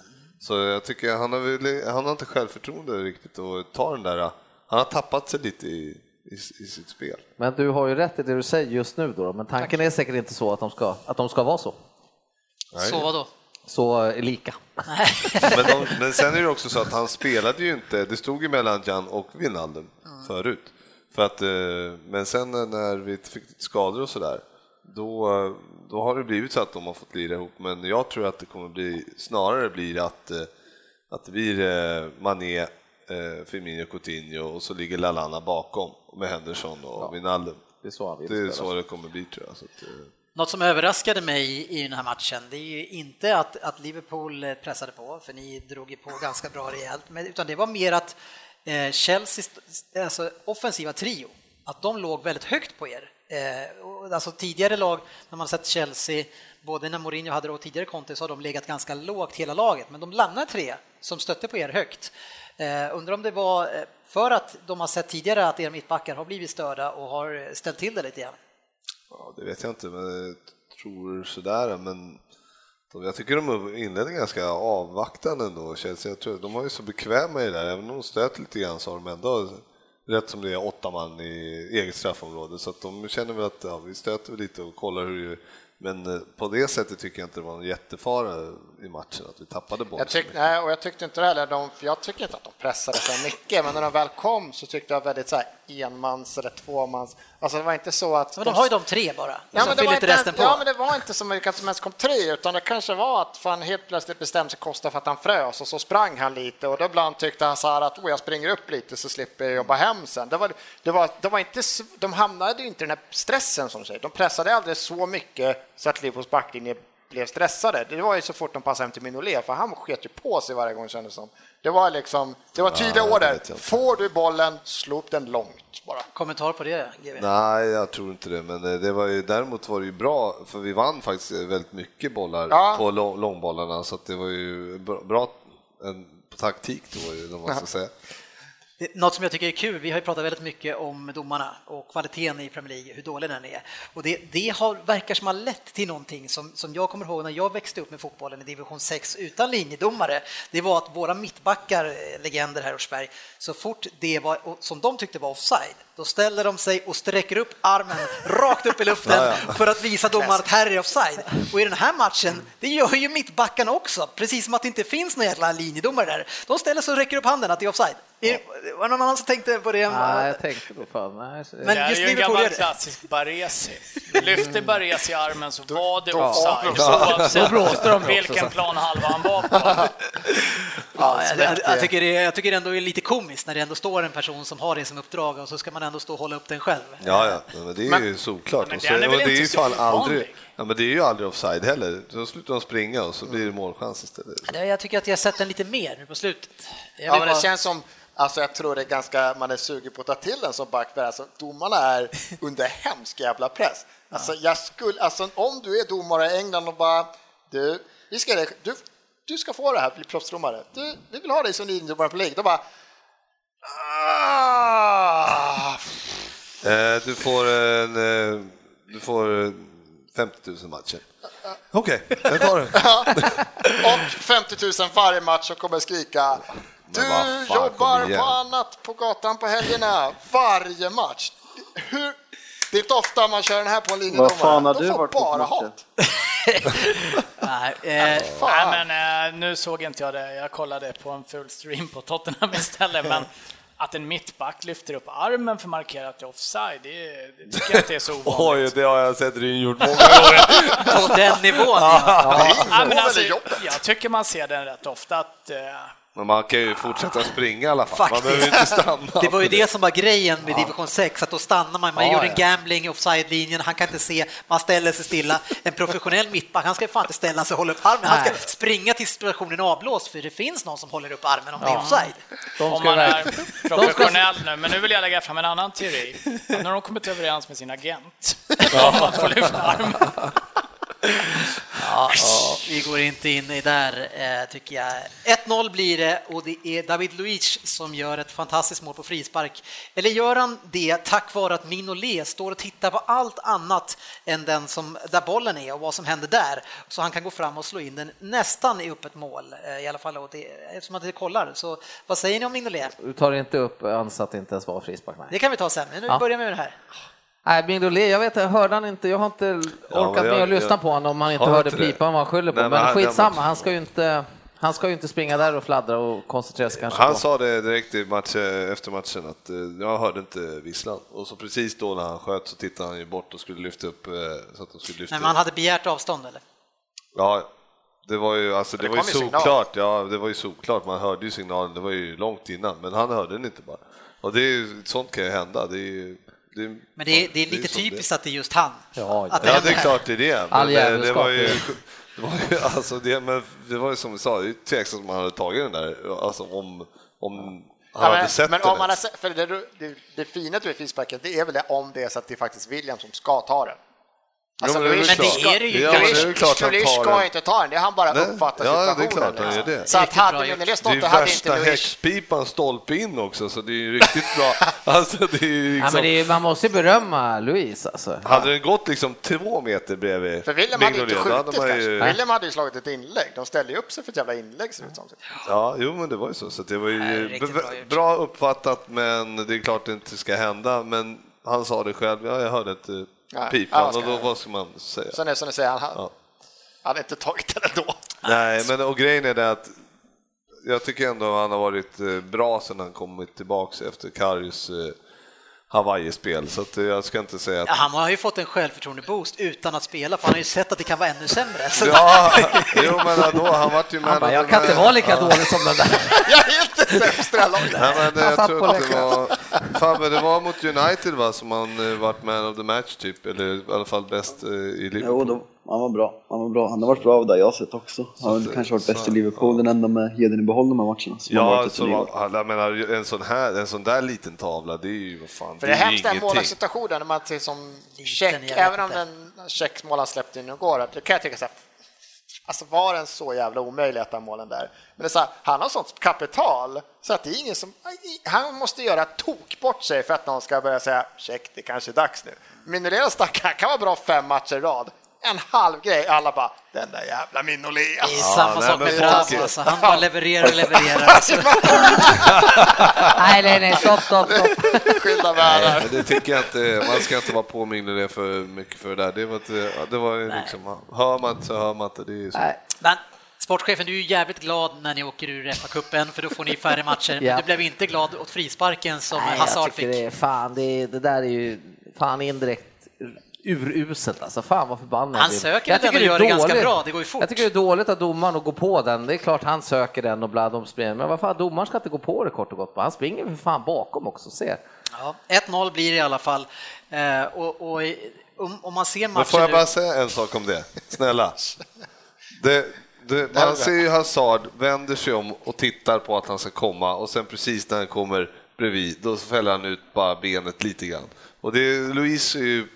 Så jag tycker han har, väl, han har inte självförtroende riktigt att ta den där. Han har tappat sig lite i, i, i sitt spel. Men du har ju rätt i det du säger just nu då, men tanken är säkert inte så att de ska, att de ska vara så. Så vadå? Så eh, lika. Men, de, men sen är det också så att han spelade ju inte, det stod ju mellan Jan och Wijnaldum förut. För att, eh, men sen när vi fick skador och sådär, då, då har det blivit så att de har fått lira ihop. Men jag tror att det kommer bli, snarare blir att, eh, att det blir Mané, Firmino, Coutinho och så ligger Lalana bakom med Henderson och Wijnaldum. Det är så Det är så det kommer bli tror jag. Något som överraskade mig i den här matchen, det är ju inte att, att Liverpool eh, pressade på, för ni drog ju på ganska bra rejält, men, utan det var mer att eh, Chelseas alltså, offensiva trio, att de låg väldigt högt på er. Eh, och alltså tidigare lag, när man sett Chelsea, både när Mourinho hade det och tidigare Conte, så har de legat ganska lågt hela laget, men de lämnade tre som stötte på er högt. Eh, undrar om det var eh, för att de har sett tidigare att era mittbackar har blivit störda och har eh, ställt till det lite grann. Ja, det vet jag inte, men jag tror sådär. Men jag tycker de inledde ganska avvaktande ändå, Chelsea. Jag tror, de var ju så bekväma i det där, även om de stöter lite grann så har de ändå rätt som det är åtta man i eget straffområde. Så att de känner väl att ja, vi stöter lite och kollar hur det men eh, på det sättet tycker jag inte det var en jättefara i matchen att vi tappade bollen. Jag, tyck, nej, och jag tyckte inte heller de, jag tycker inte att de pressade så mycket, men när de väl kom så tyckte jag väldigt så här enmans eller tvåmans, alltså det var inte så att... Men de har ju de tre bara, Ja, men det var inte resten på. ja, men det var inte mycket att som ens kom tre, utan det kanske var att fan helt plötsligt bestämde sig Costa för att han frös och så sprang han lite och då ibland tyckte han så här att oh, jag springer upp lite så slipper jag jobba hem sen. Det var, det var, det var inte, de hamnade ju inte i den här stressen som du säger. De pressade aldrig så mycket så att Liverpools backlinje blev stressade. Det var ju så fort de passade hem till Minolet, för han sket ju på sig varje gång kändes det som. Det var liksom, det var tydliga det order. Får du bollen, slå upp den långt bara. Kommentar på det, GW? Nej, jag tror inte det, men eh, det var ju, däremot var det ju bra, för vi vann faktiskt väldigt mycket bollar Ja. på lång, långbollarna, så att det var ju bra, bra en, på taktik då, om man ska säga. Det- Något som jag tycker är kul, vi har ju pratat väldigt mycket om domarna och kvaliteten i Premier League, hur dålig den är. Och det, det har, verkar som har lett till någonting som, som jag kommer ihåg när jag växte upp med fotbollen i division 6 utan linjedomare. Det var att våra mittbackar, eh, legender här i Årsberg, så fort det var som de tyckte var offside, då ställer de sig och sträcker upp armen rakt upp i luften för att visa domaren att här är offside. Och i den här matchen, det gör ju mittbackarna också, precis som att det inte finns någon jävla linjedomare där. De ställer sig och räcker upp handen att det är offside. Är- Var det någon annan som tänkte på det? Nej, jag tänkte då fan. Nej, så- Men det är just ju en gammal klassisk Baresi. Lyfter Baresi armen så var det offside Då oavsett blåste vilken så. plan halva han var på. Ja, jag, jag, jag, tycker det, jag tycker det ändå är lite komiskt när det ändå står en person som har det som uppdrag och så ska man ändå stå och hålla upp den själv. Ja, ja, men det är ju solklart. men så, det är ju fan aldrig, ja, men det är ju aldrig offside heller. Då slutar de springa och så blir det målchans istället. Jag tycker att jag har sett den lite mer nu på slutet. Jag Ja, men det bara- känns som Alltså jag tror det är ganska, man är sugen på att ta till den som back, för alltså, domarna är <laughs> under hemsk jävla press. Alltså, jag skulle, alltså, om du är domare i England och bara, du, vi ska, du, du ska få det här, bli proffsdomare. Du, vi vill ha dig som linjedomare på ligg. Då bara, ah, Eh, du får en, eh, du får eh, 50 000 matcher. Okej, jag tar det. och 50 000 varje match och kommer skrika du fan, jobbar igen." på annat på gatan på helgerna varje match. Hur? Det är inte ofta man kör den här på en linjedomare. <laughs> Vad fan har De du varit på bara matcher? hat. Nej, eh. Nej, men eh, nu såg inte jag det. Jag kollade på en full stream på Tottenham istället, men att en mittback lyfter upp armen för markerat offside, det, det tycker jag inte är så <laughs> ovanligt. Oj, det har jag sett Ryn gjort många gånger. på den nivån, ja. Det Nej, ingår men alltså, jag tycker man ser den rätt ofta att eh, Men man kan ju fortsätta springa i alla fall. Man Faktiskt. behöver inte stanna. Det var ju det som var grejen med division 6, att då stannar man. Man Ja, gjorde en ja. gambling i offside-linjen, han kan inte se, man ställer sig stilla. En professionell mittback, han ska fan inte ställa sig och hålla upp armen, han ska Nej. springa till situationen avblåst, för det finns någon som håller upp armen om det är Ja. offside. De om man är professionell nu. Men nu vill jag lägga fram en annan teori. Nu har de kommit överens med sin agent om att få lyfta armen. Ja, vi går inte in i där, eh, tycker jag. 1-0 blir det och det är David Luiz som gör ett fantastiskt mål på frispark. Eller gör han det tack vare att Minolet står och tittar på allt annat än den som, där bollen är och vad som händer där, så han kan gå fram och slå in den nästan i öppet mål, eh, i alla fall eftersom att det kollar. Så vad säger ni om Minolet? Du tar inte upp ans att det inte ens var frispark. Nej. Det kan vi ta sen, men nu Ja. börjar vi med det här. Nej, Mignolet, jag vet inte, hörde han inte, jag har inte orkat jag- med att lyssna jag- på honom om han inte hörde pipan vad han skyller på. Nej, men men han- skitsamma, han ska ju inte, han ska ju inte springa där och fladdra och koncentrera sig kanske Han på... sa det direkt i match, efter matchen att eh, jag hörde inte visslan. Och så precis då när han sköt så tittade han ju bort och skulle lyfta upp eh, så att de skulle lyfta Nej, men han hade begärt avstånd eller? Ja, det var ju, alltså, det det var ju solklart. Ja, det var ju solklart. Man hörde ju signalen. Det var ju långt innan, men han hörde den inte bara. Och det är ju, sånt kan ju hända. Det är ju, det Men det är, det är lite det är. typiskt att det är just han. Ja, Att Ja, händer det är klart det är det. All Men det, det var ju, det var ju, alltså det, men det var ju som vi sa, det är tveksamt om man hade tagit den där, alltså om, om han Ja, hade men, sett men den. om man har sett, för det, det, det fina med frisparken, det är väl det om det är så att det är faktiskt William som ska ta den. Alltså, Jo, men det är Luis Men det är det ju. Ja, det är Luis- Luis tar ska inte ta den, det är han bara Nej, uppfattar ja, det är situationen. klart han gör det. Så att hade. Mignolet Det är stått där hade värsta inte Luis... häckpipan stolpe in också, så det är ju riktigt bra. <laughs> Alltså, det är ju Ja, liksom, men det är, man måste ju berömma Louise alltså. Hade den gått liksom två meter bredvid För William hade ju inte hade skjutit man kanske. ju... William hade ju slagit ett inlägg. De ställde ju upp sig för ett jävla inlägg ser det ut som. Ja, jo, men det var ju så. så det var Nej, ju b- bra bra uppfattat, men det är klart det inte ska hända. Men han sa det själv, ja, jag hörde inte Nej, pipan, ska och då vad ska man säga? Sen är som ni säger, han Ja. hade inte tagit den ändå. Nej, men och grejen är det att jag tycker ändå han har varit eh, bra sedan han kommit tillbaks efter Karius eh, Hawaii-spel, så att jag ska inte säga att... Ja, han har ju fått en självförtroende-boost utan att spela, för han har ju sett att det kan vara ännu sämre. Så Ja, jo men då, han vart ju Han man bara, jag kan inte match. vara lika dålig som den där. <laughs> Jag är inte sämst i det här laget. Nej, men Han jag satt tror att det var, Fabbe, det var mot United va, som han eh, vart man of the match typ, eller i alla fall bäst eh, i Jo, Liverpool. då, han var bra. Han var bra. Han har varit bra där jag har sett också. Han har kanske varit bäst i Liverpool, den enda med hedern i behåll de här matcherna. Som har Ja, så var, jag menar, en sån här, en sån där liten tavla, det är ju vad fan, För det är ju hemskt den målvaktssituationen när man ser som check, även om den checks mål han släppte in igår, det kan jag tycka så här, alltså var den så jävla omöjlig att ta målen där? Men det är så här, han har sånt kapital så att det är ingen som, han måste göra tok bort sig för att någon ska börja säga check, det kanske är dags nu. Minolet stackaren kan vara bra fem matcher i rad. En halv grej, alla bara, den där jävla Minolet. det är samma nej, sak med Bravo, alltså. han bara levererar och <laughs> levererar. <laughs> Nej, nej, nej, stopp, stopp, stopp. <laughs> Skilda världar. Det tycker jag inte, man ska inte vara påmind det för mycket för det där. Det var, inte, det var ju liksom, hör man inte så hör man inte. Det är så. Nej. Men sportchefen, du är ju jävligt glad när ni åker ur FA-cupen, för då får ni färre matcher. Men Ja. du blev inte glad åt frisparken som Nej, Hazard jag tycker fick. det är fan, det, det där är ju fan indirekt uruselt alltså. Fan vad förbannad Han söker Jag den tycker och gör det ganska dåligt. bra, det går ju fort. Jag tycker det är dåligt att domaren går på den. Det är klart han söker den och bla, de springer. Men vad fan, domaren ska inte gå på det kort och gott. Han springer för fan bakom också, se. Ja, 1-0 blir det i alla fall. Eh, och, och om, om man ser Men matchen får jag nu... bara säga en sak om det? <laughs> Snälla. Det, det, man ser ju Hazard vänder sig om och tittar på att han ska komma och sen precis när han kommer bredvid, då fäller han ut bara benet lite grann. Och det, Luis är ju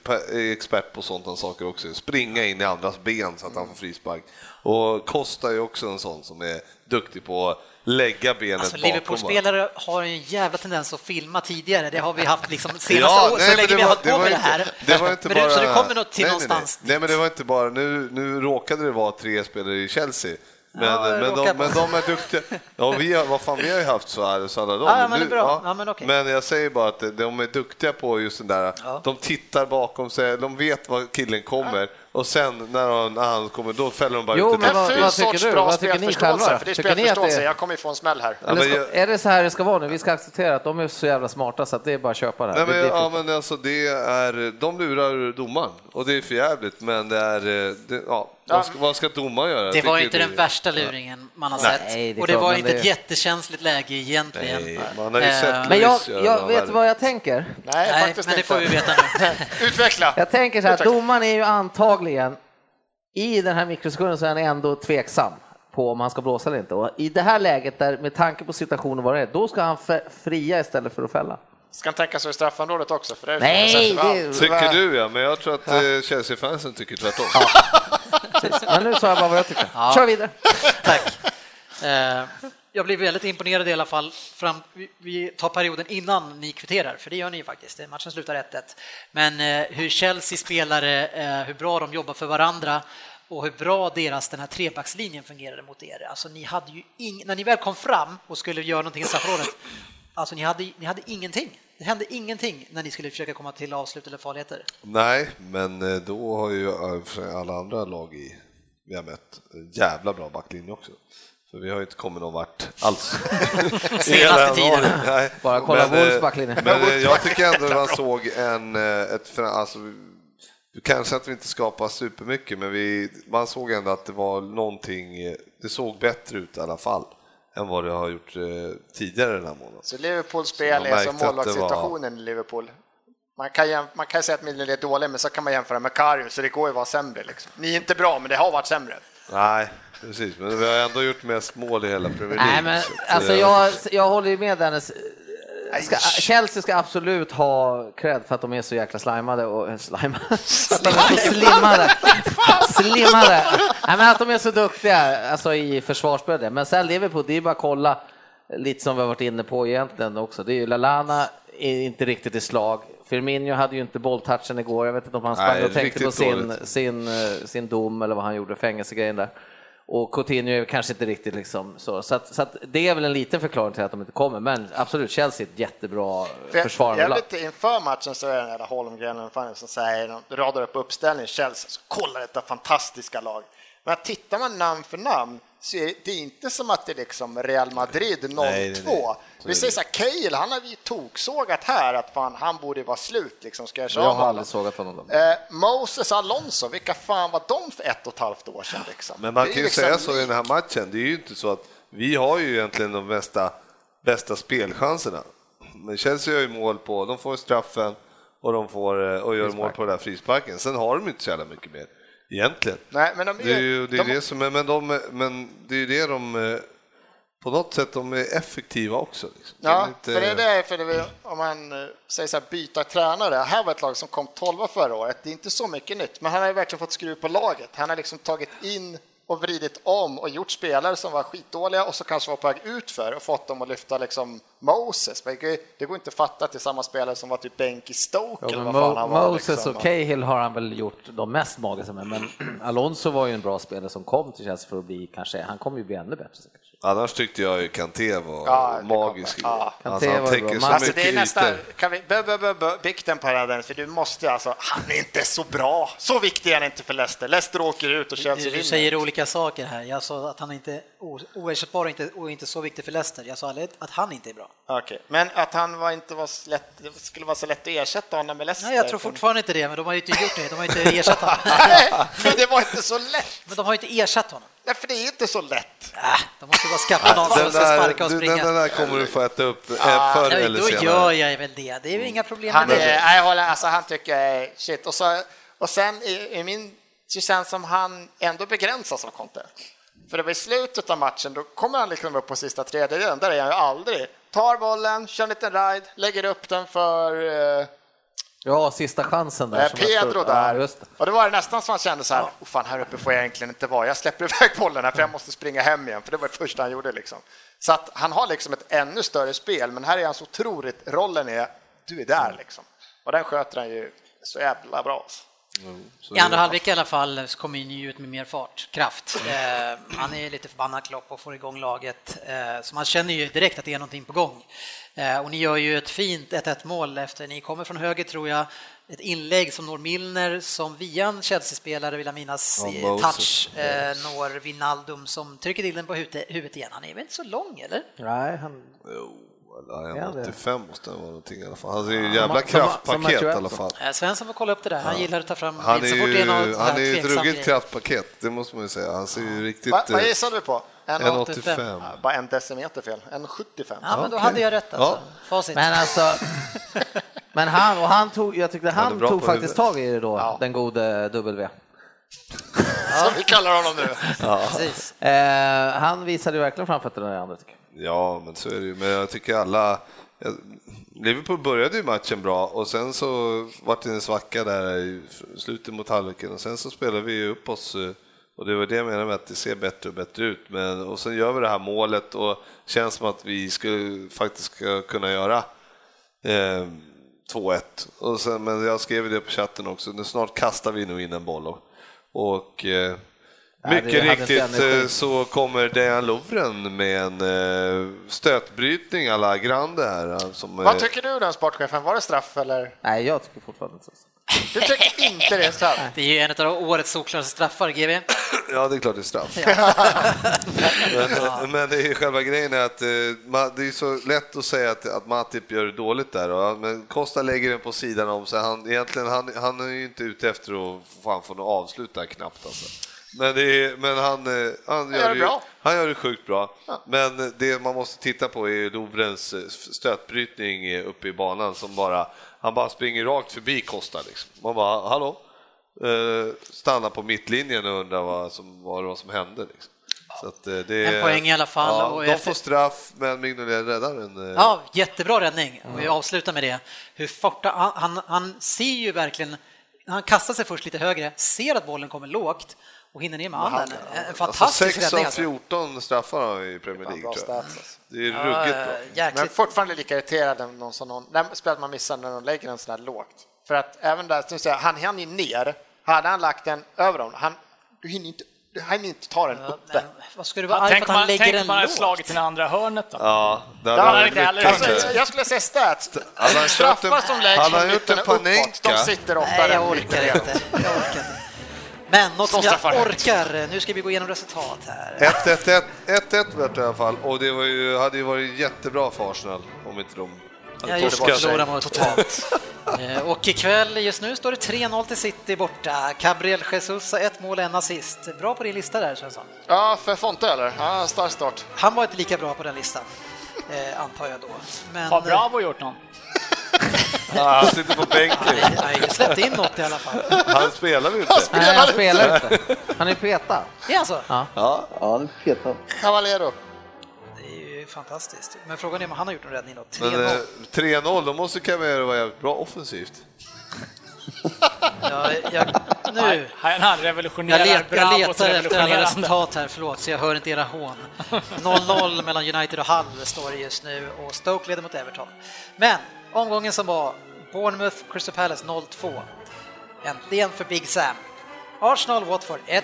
expert på sådana saker också, springa in i andras ben så att han får frispark. Och Costa är ju också en sån som är duktig på att lägga benet Alltså, bakom. Liverpool-spelare har en jävla tendens att filma tidigare. Det har vi haft liksom <laughs> senaste Ja, nej, så länge det vi har hållit det på med det inte- här. Det var inte <laughs> men det, bara... Så det kommer nog till nej, någonstans. Nej, nej. nej, men det var inte bara... Nu, nu råkade det vara tre spelare i Chelsea. Men, Ja, men, de, men de är duktiga. Ja, vi har, vad fan, vi har ju haft så här, så alla dem. Ja, ja, men Nu- bra. Ja, men okej. men jag säger bara att de är duktiga på just den där, Ja. de tittar bakom sig, de vet var killen kommer och sen när han, när han kommer, då fäller de bara Jo, ut det. men vad- ful vad tycker sorts du? bra Vad tycker ni spelförståelse, själva? för det är Tycker ni att spelförståelse. det- Jag kommer ju få en smäll här. Ja, ska, jag- är det så här det ska vara nu? Vi ska acceptera att de är så jävla smarta så att det är bara att köpa det här. Nej, men, Det- det är ja, men alltså, det är, de lurar domaren och det är för jävligt men det är, eh, det, ja, vad, ska, vad ska domaren göra? Det var inte det- den värsta luringen man har Nej, sett. det är och det var inte det- ett jättekänsligt läge egentligen. Nej, man har ju sett Men jag, jag vet vad jag tänker. Nej, Nej, faktiskt men det inte. får vi veta nu. <laughs> Utveckla! Jag tänker så här, Utveckla. domaren är ju antagligen, i den här mikrosekunden så är han ändå tveksam på om han ska blåsa eller inte. Och I det här läget, där, med tanke på situationen vad det är, då ska han fria istället för att fälla. Ska han tänka sig i straffområdet också? För det är Nej, det, Tycker du ja, men jag tror att eh, Chelsea-fansen tycker tvärtom. Precis. Men nu sa jag bara vad jag tycker. Kör vidare. <laughs> Tack. Eh, Jag blir väldigt imponerad i alla fall. Fram, vi- tar perioden innan ni kvitterar, för det gör ni ju faktiskt. Matchen slutar 1-1. Men eh, hur Chelsea spelare, hur bra de jobbar för varandra och hur bra deras den här trebackslinjen fungerade mot er. Alltså, ni hade ju ing, när ni väl kom fram och skulle göra någonting i straffområdet, alltså ni hade, ni hade ingenting. Det hände ingenting när ni skulle försöka komma till avslut eller farligheter. Nej, men eh, då har ju eh, alla andra lag i vi har mött en jävla bra backlinje också. För vi har ju inte kommit någon vart alls. <laughs> Senaste tiden. Nej. Bara kolla Men, eh, Wolves backlinje. Men eh, jag tycker ändå att man såg en, eh, ett, alltså, kanske att vi inte skapar supermycket, men vi, man såg ändå att det var någonting, eh, det såg bättre ut i alla fall än vad det har gjort eh, tidigare den här månaden. Så Liverpools Så spel är som målvaktssituationen i Liverpool. Man kan, jäm, man kan säga att Middle är dålig, men så kan man jämföra med Karius, så det går ju att vara sämre. Liksom. Ni är inte bra, men det har varit sämre. Nej, precis, men vi har ändå gjort mest mål i hela Premier League. Nej, men alltså eh, jag, jag håller ju med Dennis. Ska, Chelsea ska absolut ha cred för att de är så jäkla slimade och eh, slimade. <laughs> Slimmade. slimmade. Nej, men att de är så duktiga alltså, i försvarsspelet. Men sen Liverpool, det är bara att kolla lite som vi har varit inne på egentligen också. Det är ju Lalana är inte riktigt i slag. Firmino hade ju inte bolltouchen igår. Jag vet inte om han sprang och tänkte på sin, sin, eh, sin dom eller vad han gjorde, fängelsegrejen där. Och Coutinho är kanske inte riktigt liksom så. Så, att, så att det är väl en liten förklaring till att de inte kommer. Men absolut, Chelsea är ett jättebra För försvarande jag lag. lite inför matchen så är det den där Holmgren som säger, de radar upp uppställningen, Chelsea, så kolla detta fantastiska lag. Men tittar man namn för namn så är det inte som att det är liksom Real Madrid 0-2. Nej, nej, nej. Vi säger så här, Cale, han har vi toksågat här att fan, han borde vara slut liksom, ska jag köra Jag har honom? aldrig sågat honom. Eh, Moses Alonso, vilka fan var de för ett och ett halvt år sedan? Liksom? Men man kan ju liksom säga så i den här matchen, det är ju inte så att vi har ju egentligen de bästa, bästa spelchanserna. Men Chelsea gör ju mål på, de får straffen och de får eh, och gör mål på den där frisparken. Sen har de inte så jävla mycket mer egentligen. Nej, men de är, Det är ju det, är de, det som är, men, de, men det är ju det de, på något sätt, de är effektiva också. Liksom. De Ja, inte- för det är det, för det om man eh, säger så här, byta tränare. Här var ett lag som kom 12 förra året. Det är inte så mycket nytt, men han har ju verkligen fått skruv på laget. Han har liksom tagit in och vridit om och gjort spelare som var skitdåliga och så kanske var på väg ut för och fått dem att lyfta liksom Moses. Men Det går inte att fatta att det är samma spelare som var typ bänk i Stoke Ja, eller vad fan Mo- han var. Moses liksom. och Cahill har han väl gjort de mest magiska med, men <clears throat> Alonso var ju en bra spelare som kom till Chelsea för att bli kanske, han kommer ju bli ännu bättre. säkert. Annars tyckte jag ju Kanté var Ja, det magisk. Ja. Alltså, Kanté han var täcker så Men Alltså mycket det är nästan, kan vi, bö, bö, bö, bö, bikten på det här Dennis, för du måste alltså, han är inte så bra. Så viktig är han inte för Leicester. Leicester åker ut och Chelsea Du vinner. säger olika saker här. Jag sa att han inte oersättbar och inte, och inte så viktig för Leicester. Jag sa aldrig att han inte är bra. Okej, men att han var inte var så lätt, det skulle vara så lätt att ersätta honom med Leicester? Nej, jag tror fortfarande inte det, men de har ju inte gjort det. De har ju inte ersatt honom. <laughs> Nej, för det var inte så lätt. Men de har ju inte ersatt honom. Nej, för det är inte så lätt. Äh, de måste bara skaffa någon som ska sparka och springa. den där kommer du få äta upp eh, förr Nej, eller då senare. gör jag väl det. Det är ju inga problem Han, med är, det. nej, jag håller, alltså, han tycker shit. Och, så, och sen i, i min, det känns som han ändå begränsas av Conte. För det var i slutet av matchen, då kommer han liksom upp på sista tredjedelen. Där är han ju aldrig. Tar bollen, kör en liten ride, lägger upp den för eh, Ja, sista chansen där. jag Pedro där. Ja, det. Och då var det nästan som han kände så här, oh, fan här uppe får jag egentligen inte vara. Jag släpper iväg bollen här för jag måste springa hem igen. För det var det första han gjorde liksom. Så att han har liksom ett ännu större spel, men här är han så otroligt, rollen är, du är där liksom. Och den sköter han ju så jävla bra. alltså. Så I andra halvlek i alla fall så kommer ni ut med mer fart, kraft. Eh, han är lite förbannad Klopp och får igång laget, eh, så man känner ju direkt att det är någonting på gång. Eh, och ni gör ju ett fint 1-1 mål efter, ni kommer från höger tror jag, ett inlägg som når Milner som via en Chelsea-spelare, vill jag minnas, Moses. touch, eh, når Wijnaldum som trycker till den på huvudet huvudet igen. Han är väl inte så lång eller? Nej, han... Ja, det- 85 måste det vara någonting i alla fall. Han är ju jävla som- som kraftpaket i alla Edson. fall. Eh, Svensson får kolla upp det där, han gillar att ta fram Han är ju, han är ju ett ruggigt grej. kraftpaket, det måste man ju säga. Han ser ju riktigt... Va, vad gissade du på? En, 1,85. Ja, bara en decimeter fel, en 75. Ja, men då hade jag rätt alltså. Facit. Men alltså... <laughs> Men han, och han tog, jag tyckte Han tog faktiskt tag i det då, Ja. den gode W. <laughs> Som vi kallar honom nu. Precis. Eh, han visade ju verkligen framfötterna i andra tycker jag. Ja, men så är det ju. Men jag tycker alla... jag- Liverpool började ju matchen bra och sen så vart det en svacka där i slutet mot halvleken och sen så spelade vi ju upp oss eh, och det var det jag menade med att det ser bättre och bättre ut. Men, och sen gör vi det här målet och känns som att vi skulle faktiskt ska kunna göra eh, 2-1. Och sen, men jag skrev det på chatten också, nu snart kastar vi nog in en boll. Och, och eh, mycket riktigt eh, så kommer Dejan Lovren med en eh, stötbrytning alla Grande här. eh, Som, Vad tycker du den sportchefen? Var det straff eller? Nej, jag tycker fortfarande inte så. Du tycker inte det är straff? Det är ju en av årets solklaraste straffar, GB. <coughs> Ja, det är klart det är straff. men, men det är själva grejen är att det är så lätt att säga att, att Matip gör det dåligt där, och, men Costa lägger den på sidan om sig. Han, egentligen, han, han är ju inte ute efter att fan få något avslut där knappt. Alltså. Men, det är, men han, eh, han, gör gör det bra. han gör det sjukt bra. Men det man måste titta på är Lovrens eh, stötbrytning eh, uppe i banan som bara, han bara springer rakt förbi Costa. Liksom. Man bara, hallå? Stannar på mittlinjen och undrar vad som, vad det var som hände. Liksom. Så att, det, En poäng i alla fall. Ja, Och de efter- får straff, men Mignolet räddar en. eh, Ja, jättebra räddning. Och vi avslutar med det. Hur fort, han, han, han ser ju verkligen, han kastar sig först lite högre, ser att bollen kommer lågt och hinner ner med handen. En Alltså fantastisk 6 av räddning. Alltså. 14 straffar har han i Premier League. jag. stats, alltså. Det är Ja, ruggigt bra. eh, Men jäkligt. fortfarande lika irriterad än någon som någon, man missar när de lägger den sådär lågt. För att även där, du säger, han hann ju ner. Hade han lagt den över dem, han, du hinner inte, du hinner inte ta den uppe. Men vad ska du vara arg för Tänk att om han man, lägger tänk den man lågt? slagit till det andra hörnet då. Ja, det hade Ja, varit inte heller mycket. Alltså, jag skulle säga stats. Han Straffar som läggs han från mitten uppåt, de sitter Nej, oftare jag än orkar inte. Jag orkar inte. Men något som jag orkar, nu ska vi gå igenom resultat här. 1-1 1-1 vart det i alla fall och det var ju, hade ju varit jättebra för Arsenal om inte de hade torskat. mot totalt. <laughs> Eh, Och ikväll, just nu står det 3-0 till City borta. Gabriel Jesus har ett mål en assist. Bra på din lista där, Svensson. Ja, för Fonte eller? Ja, stark start. Han var inte lika bra på den listan, eh, antar jag då. Men, Har Bravo gjort någon? <laughs> Ja, han sitter på bänken. Han har släppt in något i alla fall. Han spelar ju inte. Nej, han spelar inte. Han är petad. Är han så? Ja. Ja, han är petad. Cavallero. Det är ju fantastiskt. Men frågan är om han har gjort en räddning då? Men 3-0. eh, 3-0, då måste Camero vara jävligt bra offensivt. Ja, jag, nu. Han Jag, revolutionerar let, jag letar efter alla resultat här, förlåt, så jag hör inte era hån. 0-0 mellan United och Hull står det just nu och Stoke leder mot Everton. Men omgången som var, Bournemouth, Crystal Palace 0-2. Äntligen för Big Sam. Arsenal, Watford 1-2.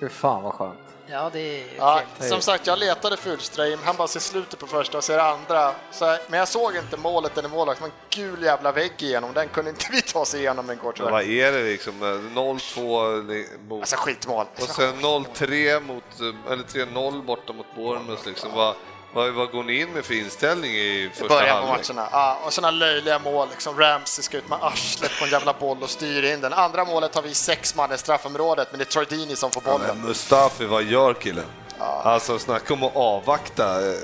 Fy fan vad skönt. Ja, det är ju Ja, som sagt, jag letade Fulstream. Han bara ser slutet på första och ser andra. Så, men jag såg inte målet eller var en gul jävla vägg igenom. Den kunde inte <laughs> vi ta oss igenom igår Men tyvärr. vad är det liksom? Eh, 0-2 li- mot... Alltså skitmål. Och sen 0-3 mot, eller 3-0 borta mot Bournemouth liksom. Vad, vad, vad går ni in med för inställning i första början på halvlek? matcherna. Ja, och sådana löjliga mål. Liksom Ramsey ska ut med arslet på en jävla boll och styr in den. Andra målet har vi sex man i straffområdet, men det är Deeney som får Ja, bollen. men Mustafi, vad gör killen? Alltså snacka om att avvakta. eh,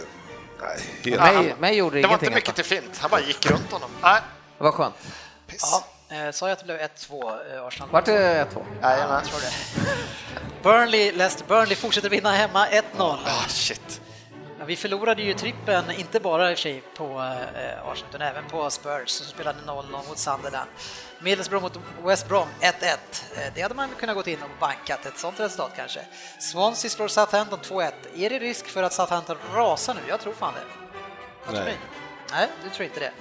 Nej, helt... Mig, mig gjorde Det var ingenting. inte mycket alltså. till fint. Han bara gick runt honom. Nej, Det var skönt. piss. Eh, sa jag att det blev 1-2 eh, Arsenal? Vart det 1-2? Jajamän. tror det. <laughs> Burnley, Leicester Burnley fortsätter vinna hemma 1-0. Ah, shit. Ja, vi förlorade ju trippen, inte bara i och för sig på eh, Arsenal, utan även på Spurs som spelade 0-0 mot Sunderland. Middlesbrough mot West Brom 1-1. Eh, det hade man kunnat gått in och bankat, ett sånt resultat kanske. Swansea slår Southampton 2-1. Är det risk för att Southampton rasar nu? Jag tror fan det. Vad tror ni? Nej, du tror inte det.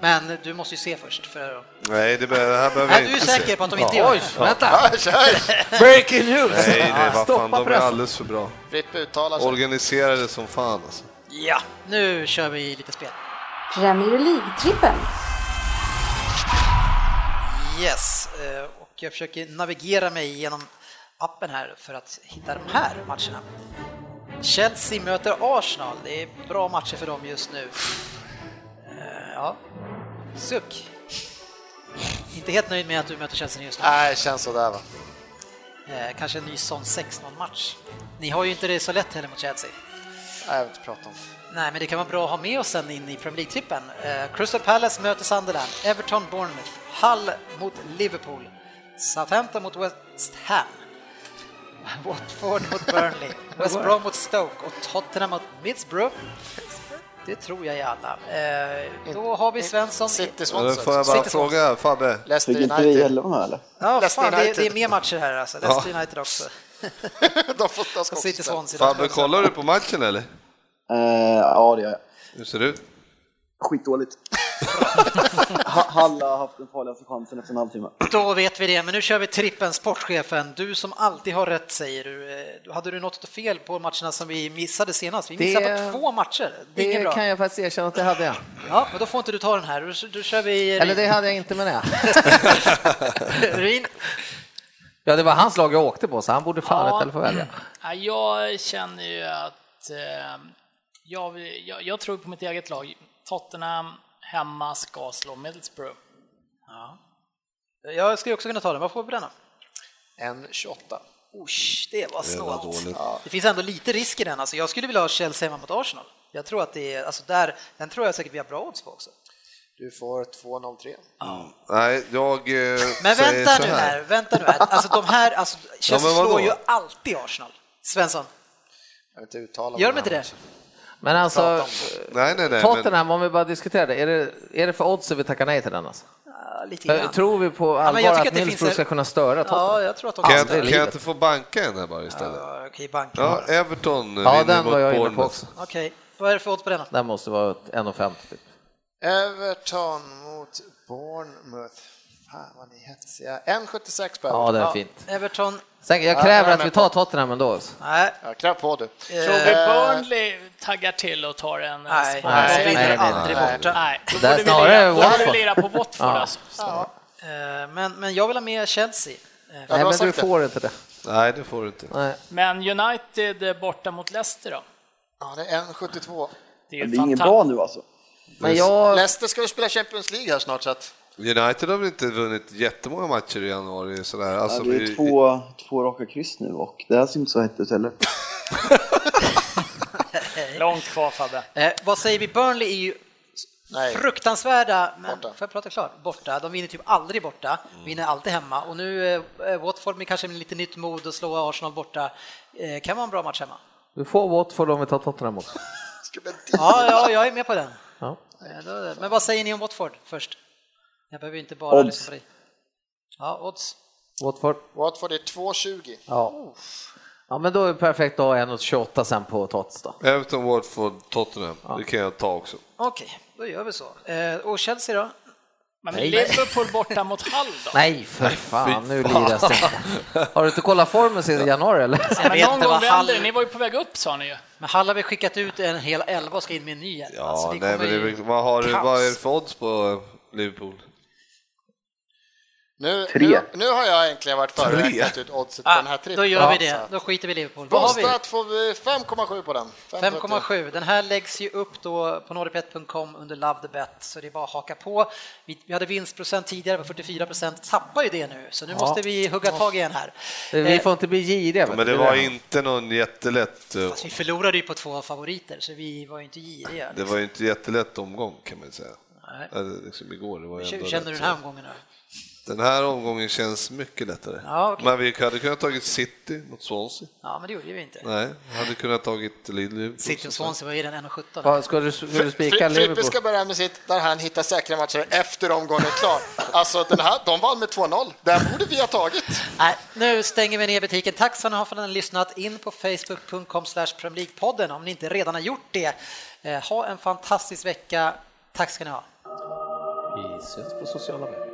Men du måste ju se först. För... Nej, det, det här behöver Nej, jag du är inte säker se. på att de inte gör Oj, det? vänta! Ja, kör! Breaking news! Nej, nej, vad fan, Stoppa de är alldeles för bra. Sig. Organiserade som fan alltså. Ja, nu kör vi lite spel. Premier League-trippen. Yes, eh, och jag försöker navigera mig genom appen här för att hitta de här matcherna. Chelsea möter Arsenal. Det är bra matcher för dem just nu. Ja, suck. Inte helt nöjd med att du möter Chelsea just nu. Nej, känns sådär va. Eh, Kanske en ny sån 6-0-match. Ni har ju inte det så lätt heller mot Chelsea. Nej, jag vill inte prata om det. Nej, men det kan vara bra att ha med oss sen in i Premier League-trippen. Eh, Crystal Palace möter Sunderland, Everton Bournemouth, Hull mot Liverpool, Southampton mot West Ham, Watford mot Burnley, <laughs> West Brom mot Stoke och Tottenham mot Middlesbrough. Det tror jag är alla. Eh, då har vi Svensson. City Ja, Swansea. får jag bara City fråga Fabbe. Leicester Fick inte vi United. elva eller? Ja, fan, det, United. det är mer matcher här alltså. Leicester United också. <laughs> de får Och City. Swansea. Fabbe, kollar du på matchen eller? Eh, ja, det gör jag. Hur ser det ut? Skitdåligt. <laughs> Ha- Halla har haft den farligaste chansen efter en halvtimme. Då vet vi det, men nu kör vi trippen, sportchefen. Du som alltid har rätt säger du. Eh, Hade du något fel på matcherna som vi missade senast? Vi Det- missade på två matcher. Det Det bra. kan jag faktiskt erkänna att det hade jag. Ja, men då får inte du ta den här. Då, då kör vi Eller det hade jag inte med det. Rin. Ja, det var hans lag jag åkte på, så han borde fan Ja. eller få välja. Ja, Jag känner ju att eh, jag, jag, jag tror på mitt eget lag. Tottenham hemma ska slå Middlesbrough. Jag skulle också kunna ta den. Vad får vi på den då? En 28. Usch, det var Det snålt. dåligt. Det finns ändå lite risk i den. Alltså, jag skulle vilja ha Chelsea hemma mot Arsenal. Jag tror att det är, alltså där, den tror jag säkert vi har bra odds på också. Du får 2-0-3. Nej, jag eh, Men vänta nu här, vänta nu här. Alltså de här, alltså Chelsea vadå? slår ju alltid Arsenal. Svensson, Jag vill inte uttala gör de inte det? Men alltså, Nej, nej, nej. Tottenham, om vi bara diskuterar det, är det, är det för odds att vi tackar nej till den? Alltså? Ja, lite För grann. Tror vi på men allvar tycker att Middlesbrough finns ska kunna störa Tottenham? Ja, jag tror att de Kan jag, kan jag inte få banka en här bara istället? Ja, Okej, banken. Ja, Everton Ja, vinner den mot jag inne på Bournemouth. också. Okej, vad är det för odds på den då? Den måste vara ett 1,50 typ. Everton mot Bournemouth. Fan vad ni är hetsiga. 1,76 på Ja, det är Ja, fint. Everton, Sen, jag Ja, kräver är att vi tar Tottenham ändå. alltså. nej, Ja, kräv på du. Tror vi Burnley taggar till och tar en eh, nej, vinner nej, nej, aldrig nej. borta. Nej, då vi snarare då Watford. lira på Watford Ja. alltså. Eh, Men, men jag vill ha med Chelsea. Eh, Nej, men du får inte det. Nej, det får du inte. Nej. Men United eh, borta mot Leicester då? Ja, det är 1,72. Det är, det är inget fanta- bra nu alltså. Men jag... Leicester ska ju spela Champions League här snart så att United har väl inte vunnit jättemånga matcher i januari sådär. Ja, Alltså, det är vi- två, två raka kryss nu och det här ser inte så hett ut heller. <laughs> Långt kvar Fabbe. Eh, vad säger vi? Burnley är ju Nej. fruktansvärda, men Borta. får jag prata klart? Borta. De vinner typ aldrig borta, Mm. vinner alltid hemma. Och nu eh, Watford med kanske med lite nytt mod och slå Arsenal borta. Eh, kan vara en bra match hemma. Du får Watford om vi tar Tottenham också. <laughs> Ja, ja, jag är med på den. Ja. Eh, då- Men vad säger ni om Watford först? Jag behöver inte bara Odds. lyssna på dig. Ja, odds. Watford? Watford är 2,20. Ja. Ja, men då är det perfekt att ha 1,28 sen på Tots då. Everton, Watford, Tottenham. Det kan jag ta också. Okej, då gör vi så. Eh, och Chelsea då? Men Liverpool borta mot Hull då? Nej, för fan, nu liras det. Har du inte kollat formen sedan januari eller? Jag Men någon inte gång vänder. Hall... Ni var ju på väg upp sa ni ju. Men Hall har väl skickat ut en hel elva och ska in med en ny. Ja, Alltså, nej, men det, vad, har, du- vad är det för odds på Liverpool? Nu, Tre. nu, nu har jag äntligen varit före och Tre. räknat ut oddset på Ah, den här trippen. då gör vi Ja, det. Då skiter vi i Liverpool. Vad har vi? Bostad får vi 5,7 på den. 5,7. Den här läggs ju upp då på nordicbet.com under Love the Bet, så det är bara att haka på. Vi, vi hade vinstprocent tidigare på 44 procent, tappar ju det nu, så nu måste vi hugga tag igen här. Vi Eh, får inte bli giriga. Men det var inte någon jättelätt... eh, fast vi förlorade ju på två favoriter, så vi var ju inte giriga. Det var ju inte jättelätt omgång kan man säga. Nej. Liksom igår. Det var ju Hur ändå känner du den här omgången? Då? Den här omgången känns mycket lättare. Ja, okej. Men vi hade kunnat tagit City mot Swansea. Ja, men det gjorde vi inte. Nej, hade kunnat tagit Liverpool. City och Swansea var ju den 1,17. Ja, ska du, ska du spika Frippe Liverpool? ska börja med sitt där han hittar säkra matcher efter omgången är klar. Alltså, den här, de vann med 2-0. Den borde vi ha tagit. Nej, nu stänger vi ner butiken. Tack ska ni ha för att ni har lyssnat in på facebook.com League-podden om ni inte redan har gjort det. Eh, Ha en fantastisk vecka. Tack ska ni ha. Vi syns på sociala medier.